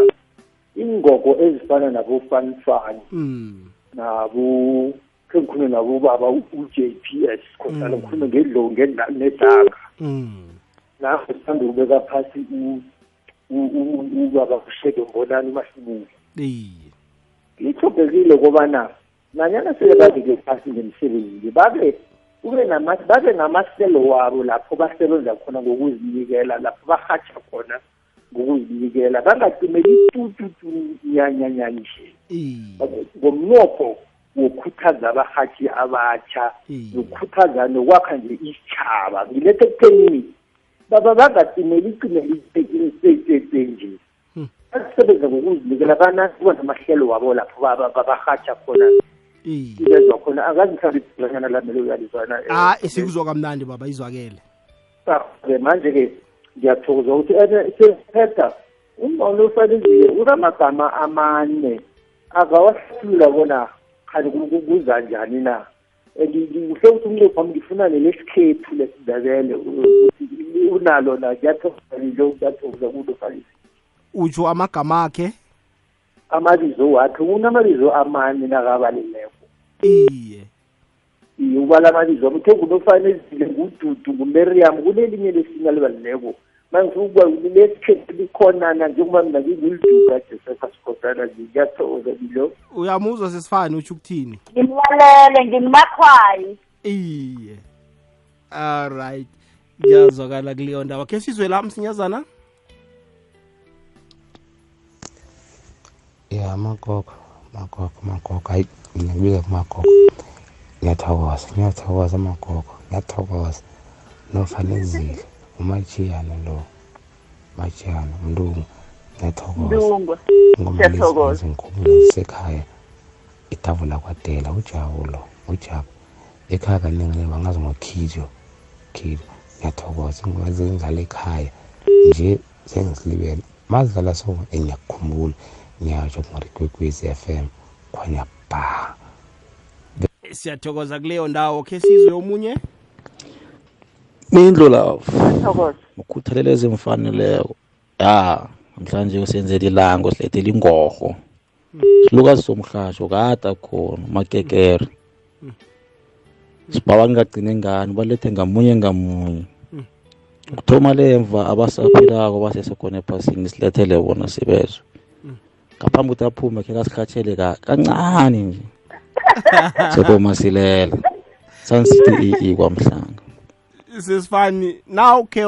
ingogo ezifana nabofanifani nabo mm. sengikhulume nabo ubaba u-j p s khonjalo mm. ngikhulume ngedlowu nedaka mm. naho sithanda ukubeka phasi ubaba usheke mbonani umahlubuke iye kobana nanyana sebebazike phasi ngemsebenzi babe kube babe namaselo wabo lapho basebenza khona ngokuzinikela lapho bahatsha khona ngokuzinikela bangacimeli tututu nyanyanya nje ngomnqopho wokukhuthaza abahathi abatsha nokukhuthaza nokwakha nje isitshaba ngilethe ekuthenini baba bangacineli icineli nje hmm. basebenza ngokuzinikela banasiba namahlelo wabo lapho babahatsha khona ibezwa khona angazi mhlawumbe ibhulanyana lamele uyalizwana eh, a ah, eh, sikuzwa kamnandi baba izwakele ah, manje-ke ngiyathokoza ukuthi sesiphetha eh, umbono ufanelile unamagama amane akawahlula bona kanti kuza njani na and kuhle ukuthi umncephami ngifunane lesikhethu lesindebele ukuthi unalo na kuyathokoza lidle kuyathokoza kulo fanisi utsho amagama akhe amabizo wakhe kunamabizo amane nakabalileko iye iye ubala amabizo amthe kunofane ezile ngududu ngumeriam kunelinye lesinye alibalileko manje ukuba lesi khethi likhonana njengoba mina nginguluduka nje sesasikhosana nje ngiyathokoza bilo uyamuzwa sesifane utsho ukuthini ngimlalele nginimakhwayi iye all right ngiyazwakala kuleyo ndawo khe sizwe la msinyazana ya magogo magogo magogo hayi mina ngibiza kumagogo ngiyathokoza ngiyathokoza magogo ngiyathokoza nofanezile umachiyana lo machiyana mlungu ngiyathokoza ngomalizi ngikhumule ngisekhaya itavula kwadela ujabu lo ujabu ekhaya kaningi le bangazi ngokhijo khijo ngiyathokoza ngikwazi ngidlala ekhaya nje sengisilibele mazidlala so engiyakukhumbula eh, ngiyatsho kungorikwekwezi f m khwanya ba siyathokoza kuleyo ndawo khe sizwe omunye mindlu lawo ukhuthalela ezimfaneleko ya namhlanje usenzela ilanga usilethela ingorho silukazi somhlasho kata khona umakekere sibhawa ngingagcine ngani balethe ngamunye ngamunye ukuthoma le emva abasaphilako basesekhona ephasini silethele bona sibezwe ngaphambi ukuthi aphume khe kasihatshele kancane nje sekoma silela sansity ee kwamhlanga sesifani na ukhe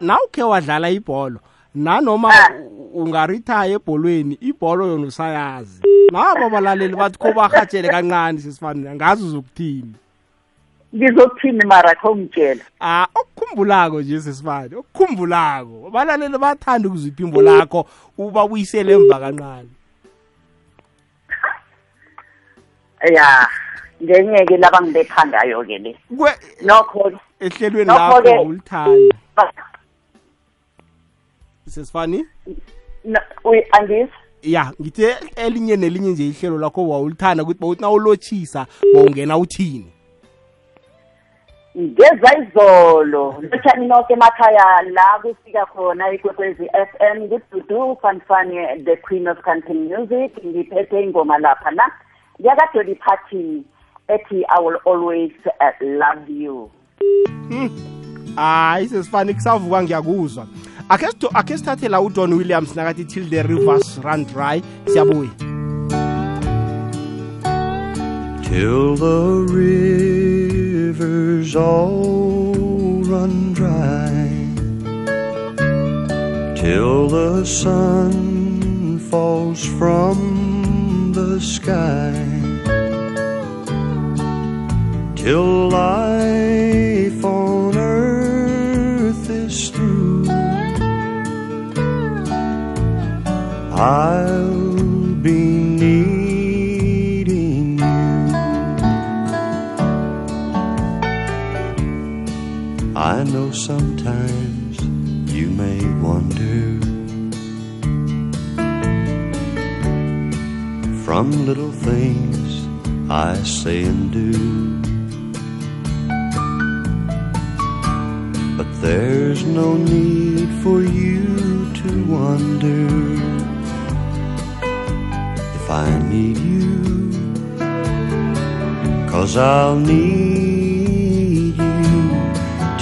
na ukhe wadlala ibholo nanoma ah. ungaritaya ebholweni ibholo yona usayazi nabo abalaleli bathi kho barhatshele kancane sesifani angazi uzokuthini ngizothini mara khongitshela ah okukhumbulako nje sesifani okukhumbulako abalaleli bathanda ukuzwa iphimbo lakho ubabuyisele emva kancane ya ngenye-ke labangibetha ngayo-ke le nokho ehlelweni lakho ulithanda sesifani ya ngithi elinye nelinye nje ihlelo lakho wawulithanda ukuthi bawuthi nawulotshisa bawungena uthini ngeza izolo lotshani noke emakhaya la kufika khona ikwekwezi f m ngududu fanfane the queen of country music ngiphethe ingoma lapha la yakadoli party ethi i will always uh, love you hayi hmm. sesifane kusavuka ngiyakuzwa akhe akhe sithathe la udon williams nakathi till the rivers run dry siyabuya till the rivers all run dry till the sun falls from the sky till life on earth is through. I'll be needing you. I know sometimes you may wonder from little things I say and do. But there's no need for you to wonder if I need you, cause I'll need you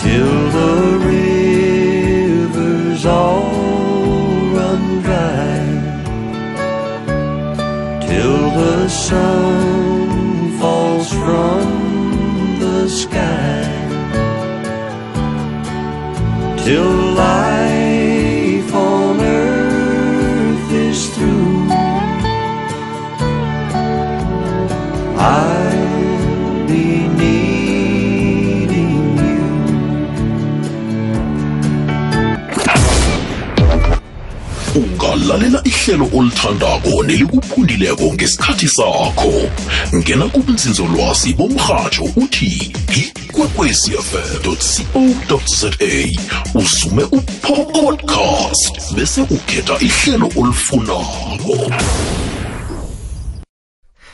till the rivers all run dry, till the sun falls from the sky. till life on earth is through. I'll be needing you. ungalalela ihlelo olithandako nelikuphundileko ngesikhathi sakho ngena kubunzinzolwazi bomrhatsho uthi kwekwecfm.co.za usume upodcast bese ukhetha ihlelo olifunako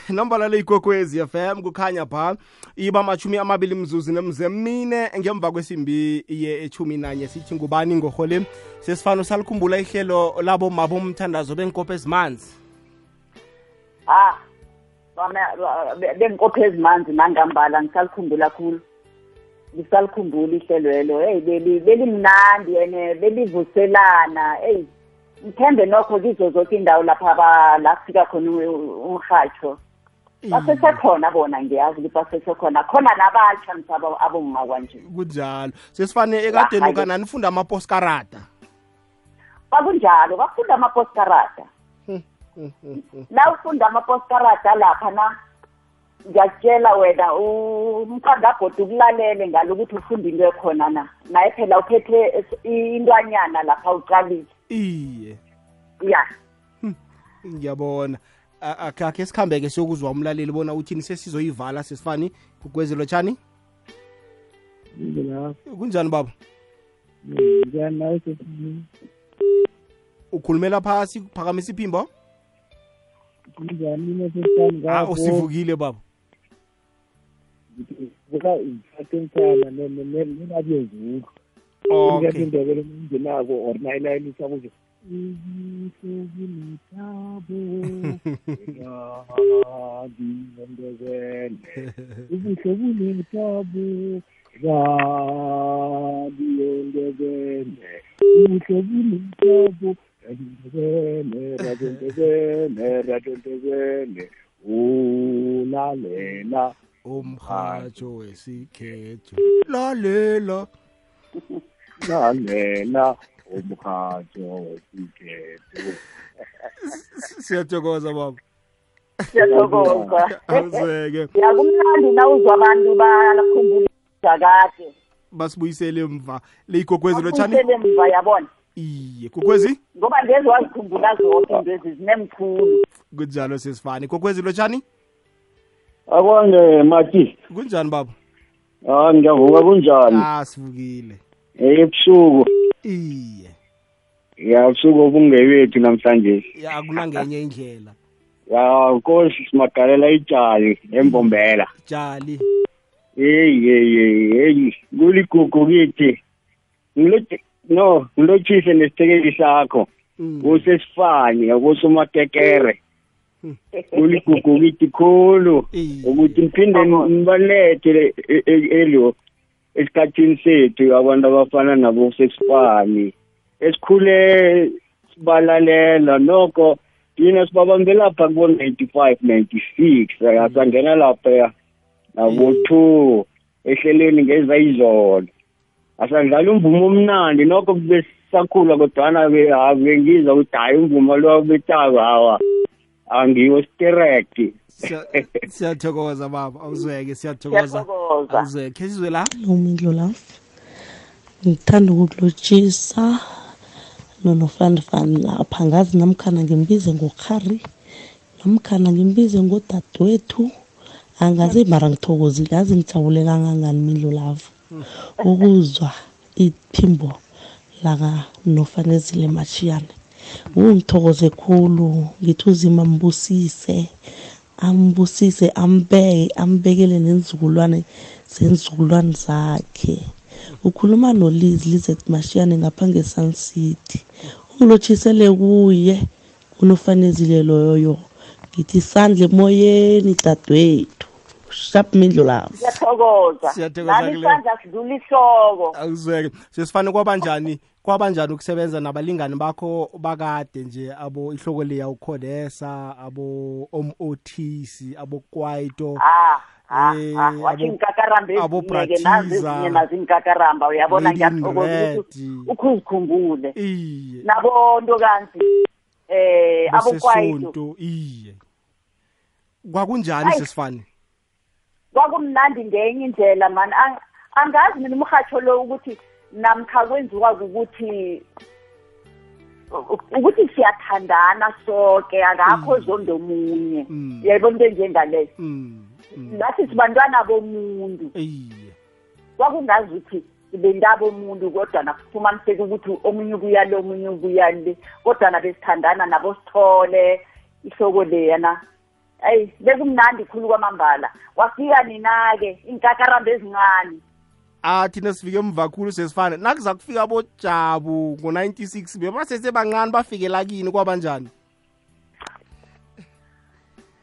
nombalalo ikwekwezi fm kukhanya pha iba amashumi amabili mzuzu nemze mine ngemva kwesimbi ye-echumi nanye sithi ngubani ngohole sesifano salikhumbula ihlelo labo mabo umthandazo benkopho ezimanzi ah benkopho ezimanzi nangambala ngisalikhumbula khulu ngisalikhumbula ihlelwelo hey belimnandi ene belivuselana hey mthembe nokho kizo zonke indawo lapha la kufika khona umhatsho basesekhona bona ngiyazi ukuthi basesekhona khona nabatsha mhlaba abonga kwanje kunjalo sesifane ekadeni kana nifunda amaposkarada bakunjalo bafunda amaposkarada la ufunda amaposkarada lapha na ngiyakutshela wena umthandabhodi ukulalele ngalo ukuthi ufunde into ekhona na naye phela uphethe intwanyana lapha ucalile iye ya hmm. ngiyabona akakhe sikhambeke siyokuzwa umlaleli bona uthini sesizoyivala sesifani ugwezelo tshani kunjani baba ukhulumela phasi phakamisa iphimbo usivukile baba kufuneka ngithathe inkala ninabe ngulo okay indebele ngingenako or nayilayelisa kuze sekunetabo yadiyendebele ubuhle kunetabo radiyendebele ubuhle kunetabo radiyendebele radiyendebele radiyendebele ulalela umhajo wesikhethu lalela lalela umhajo wesikhethu siyathokoza baba siyathokoza yakumnandi nawuzwa abantu bakhumbula kade basibuyisele emva leyigogwezi lotshani emva yabona iye kokwezi ngoba ngeze wazikhumbula zonke into ezi zinemkhulu kunjalo sisifani kokwezi lotshani akwange mati kunjani baba hayi ah, ngiyavuka kunjani ah sivukile eh, ebusuku iye ya usuku obungewethu namhlanje ya akunangenye indlela ya nkosi simagalela itshali embombela tshali eyi eyi eyi kuligugu kithi no ngilotshise nesithekeli sakho mm. usesifanye kusumakekere uligugu kithi khulu ukuthi ngiphinde ngibalethe e- elo esikhathini sethu abantu abafana nabo sesifani esikhule sibalalela nokho yina sibabambela pha kubo 95 96 asangena lapha nabo 2 ehleleni ngeza izolo asadlala umvumo omnandi nokho kube sakhula kodwana ke ngizwa ukuthi hayi umvumo lo betaka hawa angiwo isitereki siyathokoza baba awuzweke siyathokoza awuzweke khe sizwe la umndlulafu ngithanda ukukulotshisa nonofandfan lapha ngazi namkhana ngimbize ngokhari namkhana ngimbize ngodadewethu angazi mara ngithokozile azi ngijabule kangangani mindlulavu ukuzwa iphimbo laka nofanezile mashiyane Ungithokoze khulu ngithi uZimu ambusise, ambusise ambeke, ambekele nenzukulwane zenzukulwane zakhe. Ukhuluma noLizzy Lizeth Mashiyane ngapha nge-Sun City. Ungilotshisele kuye unofanezile loyo. Ngithi isandla emoyeni dadwethu. sapmindlu lapho siyathokoza nami isandla sidlula ihloko akuzweke sesifane kwabanjani kwabanjani ukusebenza nabalingani bakho bakade nje abo ihloko leya ukhonesa abo omothisi abo kwaito ah, ah, ah, eh, ah wathi ngikakarambaeke nazezinye nazi ngikakaramba uyabona ngiyathokoza ukuthi ukhe uzikhumbule nabonto kanzi um eh, abokwaito iye kwakunjani sesifane kwakumnandi ngenye indlela mani angazi mina umhatsho lo ukuthi namkha kwenziwa ukuthi ukuthi siyathandana sonke akakho mm. zonde omunye mm. yayibona into enjengaleyo mm. nathi sibantwana bomuntu kwakungazi ukuthi bendaba omuntu kodwa nakufumaniseka ukuthi omunye ubuyale omunye ubuyale kodwa nabesithandana nabo sithole ihloko leyana ayi bekumnandi khulu kwamambala wafika nina-ke iy'nkakaramba ezincane ah thina sifike emva khulu sesifane nakuza kufika bojabu ngo-96 bebasesebancane bafikela kini kwabanjani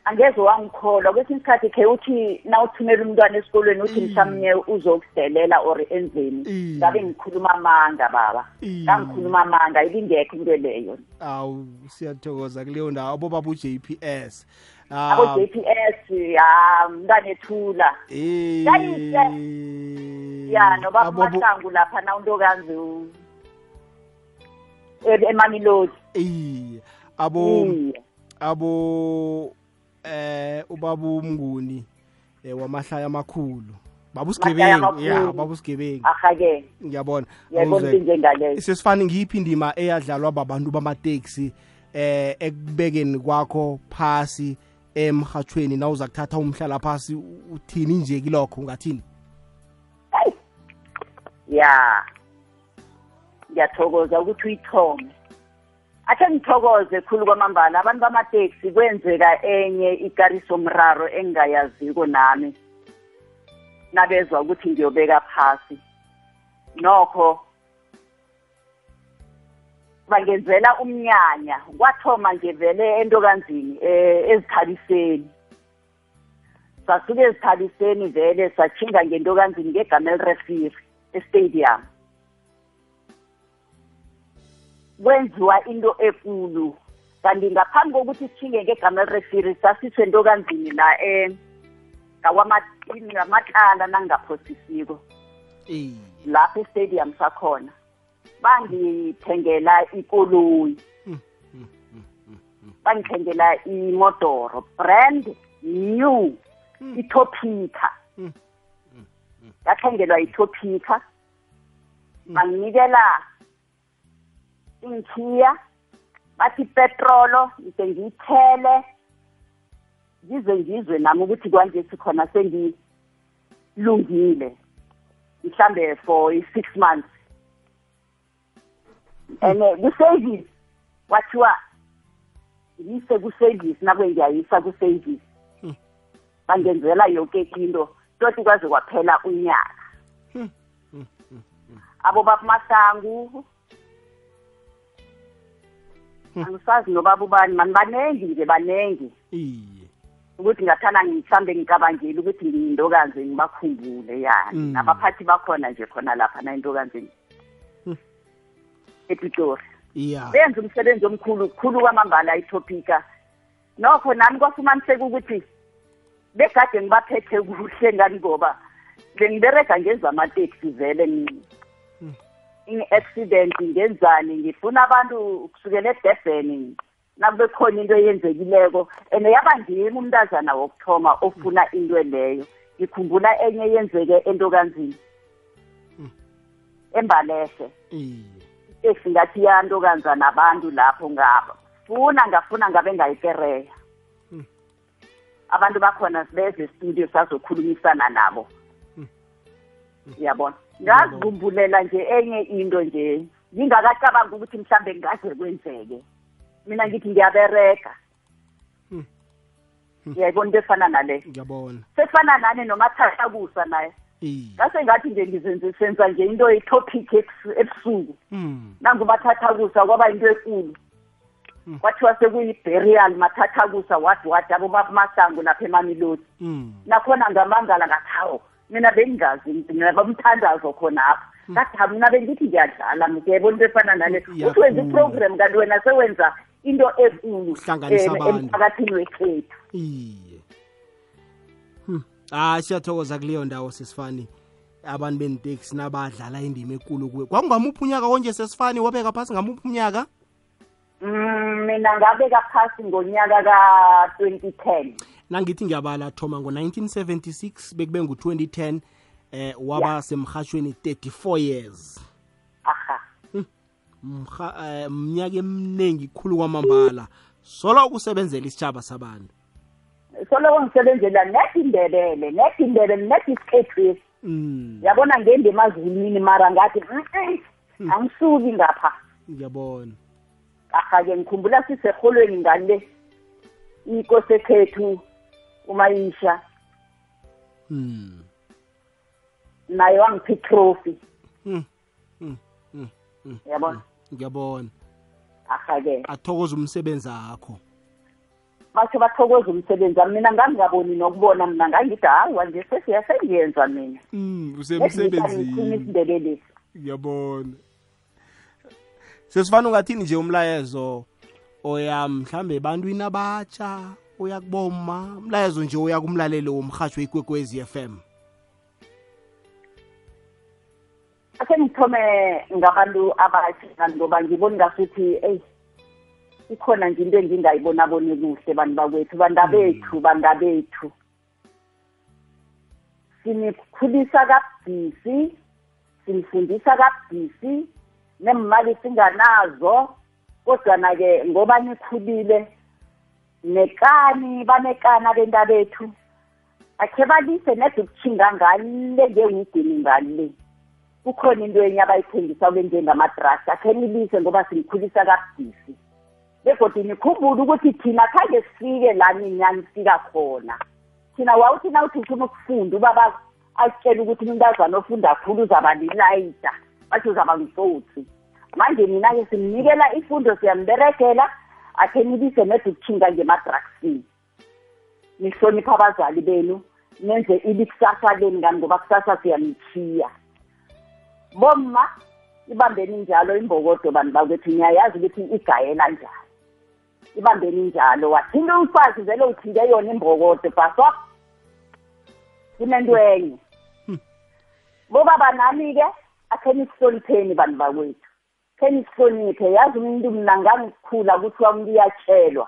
angeze wangikholwa kwesinye isikhathi khe uthi na uthumela umntwana esikolweni uthi mm. mhlawumnye uzokudelela or enzeni mm. ngabe ngikhuluma amanga baba mm. ngangikhuluma amanga ibingekho into leyo awu siyathokoza kuleyo ndawo abobaba u-j p s abo ah. JPS ya mntanethula yayise ya ah, noba mahlangu lapha na untokanzi emamilodi iye abo abo eh ubaba umnguni eh, wamahlaya amakhulu baba usigebengu ya baba usigebengu ahake ngiyabona sesifane ngiyiphi indima eyadlalwa babantu bamateksi eh ekubekeni kwakho phasi emhathweni na uza kuthatha umhlala phasi uthini nje kilokho ungathini hayi ya ngiyathokoza ukuthi uyithome athe ngithokoze khulu kwamambala abantu bamateksi kwenzeka enye ikarisomraro engingayaziko nami nabezwa ukuthi ngiyobeka phasi nokho bangenzela umnyanya kwathoma nje vele entokanzini um ezithabiseni sasuke ezithabiseni vele sathinga ngentokanzini ngegama elirefiri estadium kwenziwa into ekulu kanti ngaphambi kokuthi sithinge ngegama elirefiri sasisentokanzini la um eh, ngawamatlala nangingaphosisiko lapho estadium sakhona bangithengela ikoloyi bangithengela imodoro brand new ithophika ngathengelwa ithophika banginikela ingikhiya bathi petrolo ngise ngiyithele ngize ngizwe nami ukuthi kwanje sikhona sengilungile mhlambe for i-six months and uh, ku-service wathiwa yise ku-service nakwe ngiyayisa ku-service hmm. bangenzela yonke into toti kwaze kwaphela unyaka hmm. Hmm. abo bakumasangu angisazi nobaba ubani mani banengi nje banengi iye ukuthi ngathana ngithambe ngicabangeli ukuthi ngiyintokanze ngibakhumbule yani nabaphathi bakhona nje khona lapha na intokanzeni epitori yeah. benza umsebenzi omkhulu khulu kwamambala ithopika nokho nami kwafumaniseka ukuthi begade ngibaphethe kuhle ngani ngoba bengiberega ngenza amateksi vele ngi-accident hmm. ngenzani ngifuna abantu kusukela edurban nakube khona into eyenzekileko and yaba ngimi umntazana wokuthoma ofuna hmm. into leyo ngikhumbula enye yenzeke entokanzini hmm. embalehle iye esingathi yanto kanza nabantu lapho ngaba funa ngafuna ngabe ngayikereya hmm. abantu bakhona beze studio sazokhulumisana nabo hmm. Hmm. uyabona ngazibumbulela nje enye into nje ngingakacabanga ukuthi mhlambe ngaze kwenzeke mina ngithi ngiyabereka yayibona into efana nale ngiyabona sefana nane nomathathakusa naye ngase ngathi nje ngizenze senza nje into etopic ebusuku hmm. nangubathatha kusa kwaba into enkulu hmm. kwathiwa sekuyi-burial mathathakusa wadi wadi abo bamasango lapha emamilodi hmm. nakhona ngamangala ngathi mina bengingazi mina bamthandazo khonapha ngathi ha mina bengithi ngiyadlala ngiyayibona into efana nale uthi wenza iprogram kanti wena sewenza into enkulu emphakathini wekhethu hayi ah, siyathokoza kuleyo ndawo sesifani abantu beniteksi nabadlala indima enkulu kuwe kwakungamuphi unyaka konje sesifani wabeka phasi ngamuphi unyaka mm, mina ngabeka phasi ngonyaka ka-2010 nangithi ngiyabala thoma ngo-1976 bekube ngu-2010 eh waba yeah. semhashweni 34 years aha mnyaka hmm. eh, emningi khulu kwamambala solo ukusebenzela isitshaba sabantu soloko ngisebenzela nethi indebele nethi indebele nethi isikhethwesi mm. yabona ngendima azulwini mara ngathi angisuki ngapha ngiyabona aha-ke ngikhumbula siseholweni ngale inkosi ekhethu umayisha mm. naye wangiphi trophy mm, yabona ngiyabona aha-ke athokoza umsebenzi akho batho bathokoza umsebenzi wami mina ngangingaboni nokubona mina mm, ngangithi hawa nje sesiyasengiyenza mina um usemsebenzini isindebelesi ngiyabona sesifana ungathini nje umlayezo oya mhlambe ebantwini abatsha oya kuboma umlayezo nje oya kumlaleli womrhatshwe ikwekwezi f m ase ngithome ngabantu abatsha kanti ngoba ngiboni ngasuthi eyi ikhona nje into engingayibonabone kuhle bantu bakwethu bandabethu mm. bandabethu sinikhulisa kabudisi sinifundisa kabudisi nemali singanazo kodwana-ke ngoba nikhulile nekani banekani abentabethu akhe balise nede ukuthinga ngale ngewidini ngale kukhona into enye abayithengisa kwenjengamadrasi akhe nilise ngoba sinikhulisa kabudisi begodi nikhumbule ukuthi thina khange sifike lani nyanifika khona thina wawuthi na uthi ufuna ukufunda ubaba akutshela ukuthi umntazana ofunda khulu uzaba lilayita bathi uzaba ngisothi manje mina-ke simnikela ifundo siyamberegela akhe nibise nede ukuthinga ngema-drugsini nihloniphe abazali benu nenze ibi kusasa leni ngani ngoba kusasa siyanithiya bomma ibambeni njalo imbokodo bantu bakwethu niyayazi ukuthi igayela njani ibambeni njalo wathinta umfazi vele uthinte yona imbokodo bhaswa kunento enye hmm. bobaba nami-ke akheni sihlonipheni bantu bakwethu kheni sihloniphe yazi umuntu mna ngangikukhula kuthiwa umuntu uyatshelwa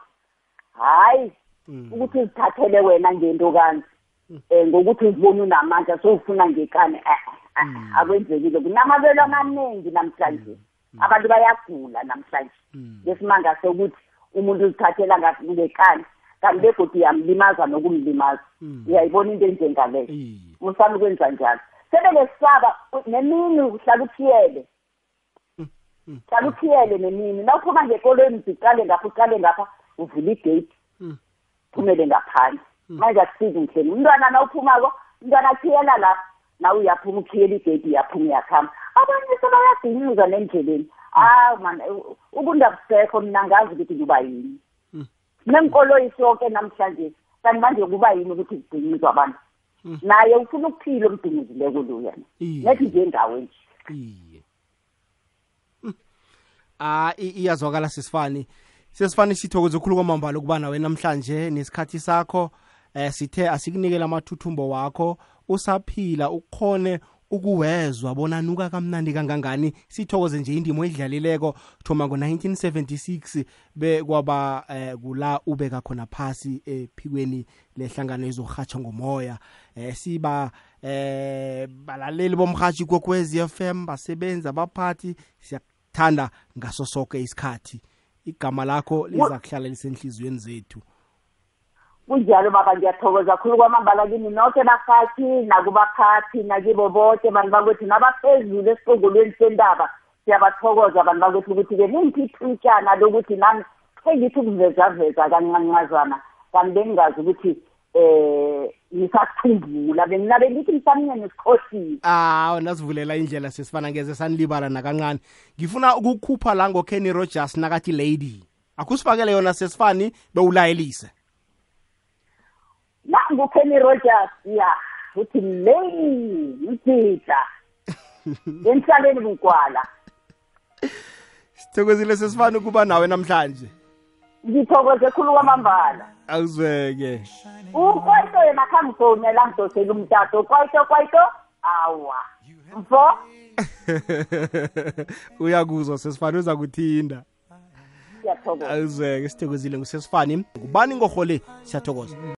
hhayi hmm. ukuthi uzithathele wena ngento kanzi um hmm. eh, ngokuthi uzibone unamandla sowufuna ngekani eh, eh, akwenzekile kunamabelo amaningi namhlanje abantu bayagula namhlanje ngesimanga sokuthi umuntu uzithathela ngekani kanti mm. begodi yamlimaza nokumlimaza mm. uyayibona into enjengaleyo usana ukwenza njalo sebekesaba nemini uhlala uthiyele mm, hlala uthiyele nemini nawuphuma ngekolweni ziqale ngapha uqale ngapha uvule igate phumele ngaphandle manje akusiki mhleni umntwana nawuphumako umntwana athiyela lapha nawe uyaphuma uthiyela igate uyaphuma uyakhamba abanye sebayadinguza nendleleni hawu man ubundabusekho mina ngazi ukuthi kuba yini hmm. nenkolo isonke namhlanje kanti manje kuba yini ukuthi kudingizwe abantu hmm. naye ufuna ukuphila omdingizileko luya nethi nje ndawo nje iye hmm. ah iyazwakala sisifani sesifani sithokoze ukukhulu kwamambala ukuba nawe namhlanje nesikhathi sakho eh sithe asikunikele amathuthumbo wakho usaphila ukhone ukuwezwa bona nuka kamnandi kangangani sithokoze nje indimo edlalileko thoma ngo-1976 bekwaba eh, kula ubeka khona phasi ephikweni eh, lehlangano ezorhatshwa ngomoya eh, siba eh balaleli bomrhatshi kokwez f m basebenzi abaphathi siyakuthanda ngaso sonke isikhathi igama lakho liza kuhlala lisenhliziyweni zethu kunjalo baba ngiyathokoza khulu kwamambala kini noke bafathi nakubaphathi nakibo boke bantu bakwethu nabaphezulu esiqongolweni sendaba siyabathokoza abantu bakwethu ukuthi-ke ningiphi ithutshana lokuthi nami khengithi ukuvezaveza kancanqazana kanti bengingazi ukuthi um eh, ngisakhumbula benginabe ngithi msamnye nisikhohliwe aw nasivulela indlela sesifana ngeze sanilibala nakancane ngifuna ukukhupha la ngokenny rogers nakathi lady akusifakele yona sesifani bewulayelise nangu Kenny Rogers ya uthi leyi ngidida emhlabeni bukwala sithokozile sesifana ukuba nawe namhlanje ngithokoze khulu kwamambala akuzweke ukwaito yena khangifoni elangidosela umtato kwaito kwaito awa mfo uyakuzwa sesifane uza kuthinda akuzweke sithokozile ngusesifani ngubani ngorhole siyathokoza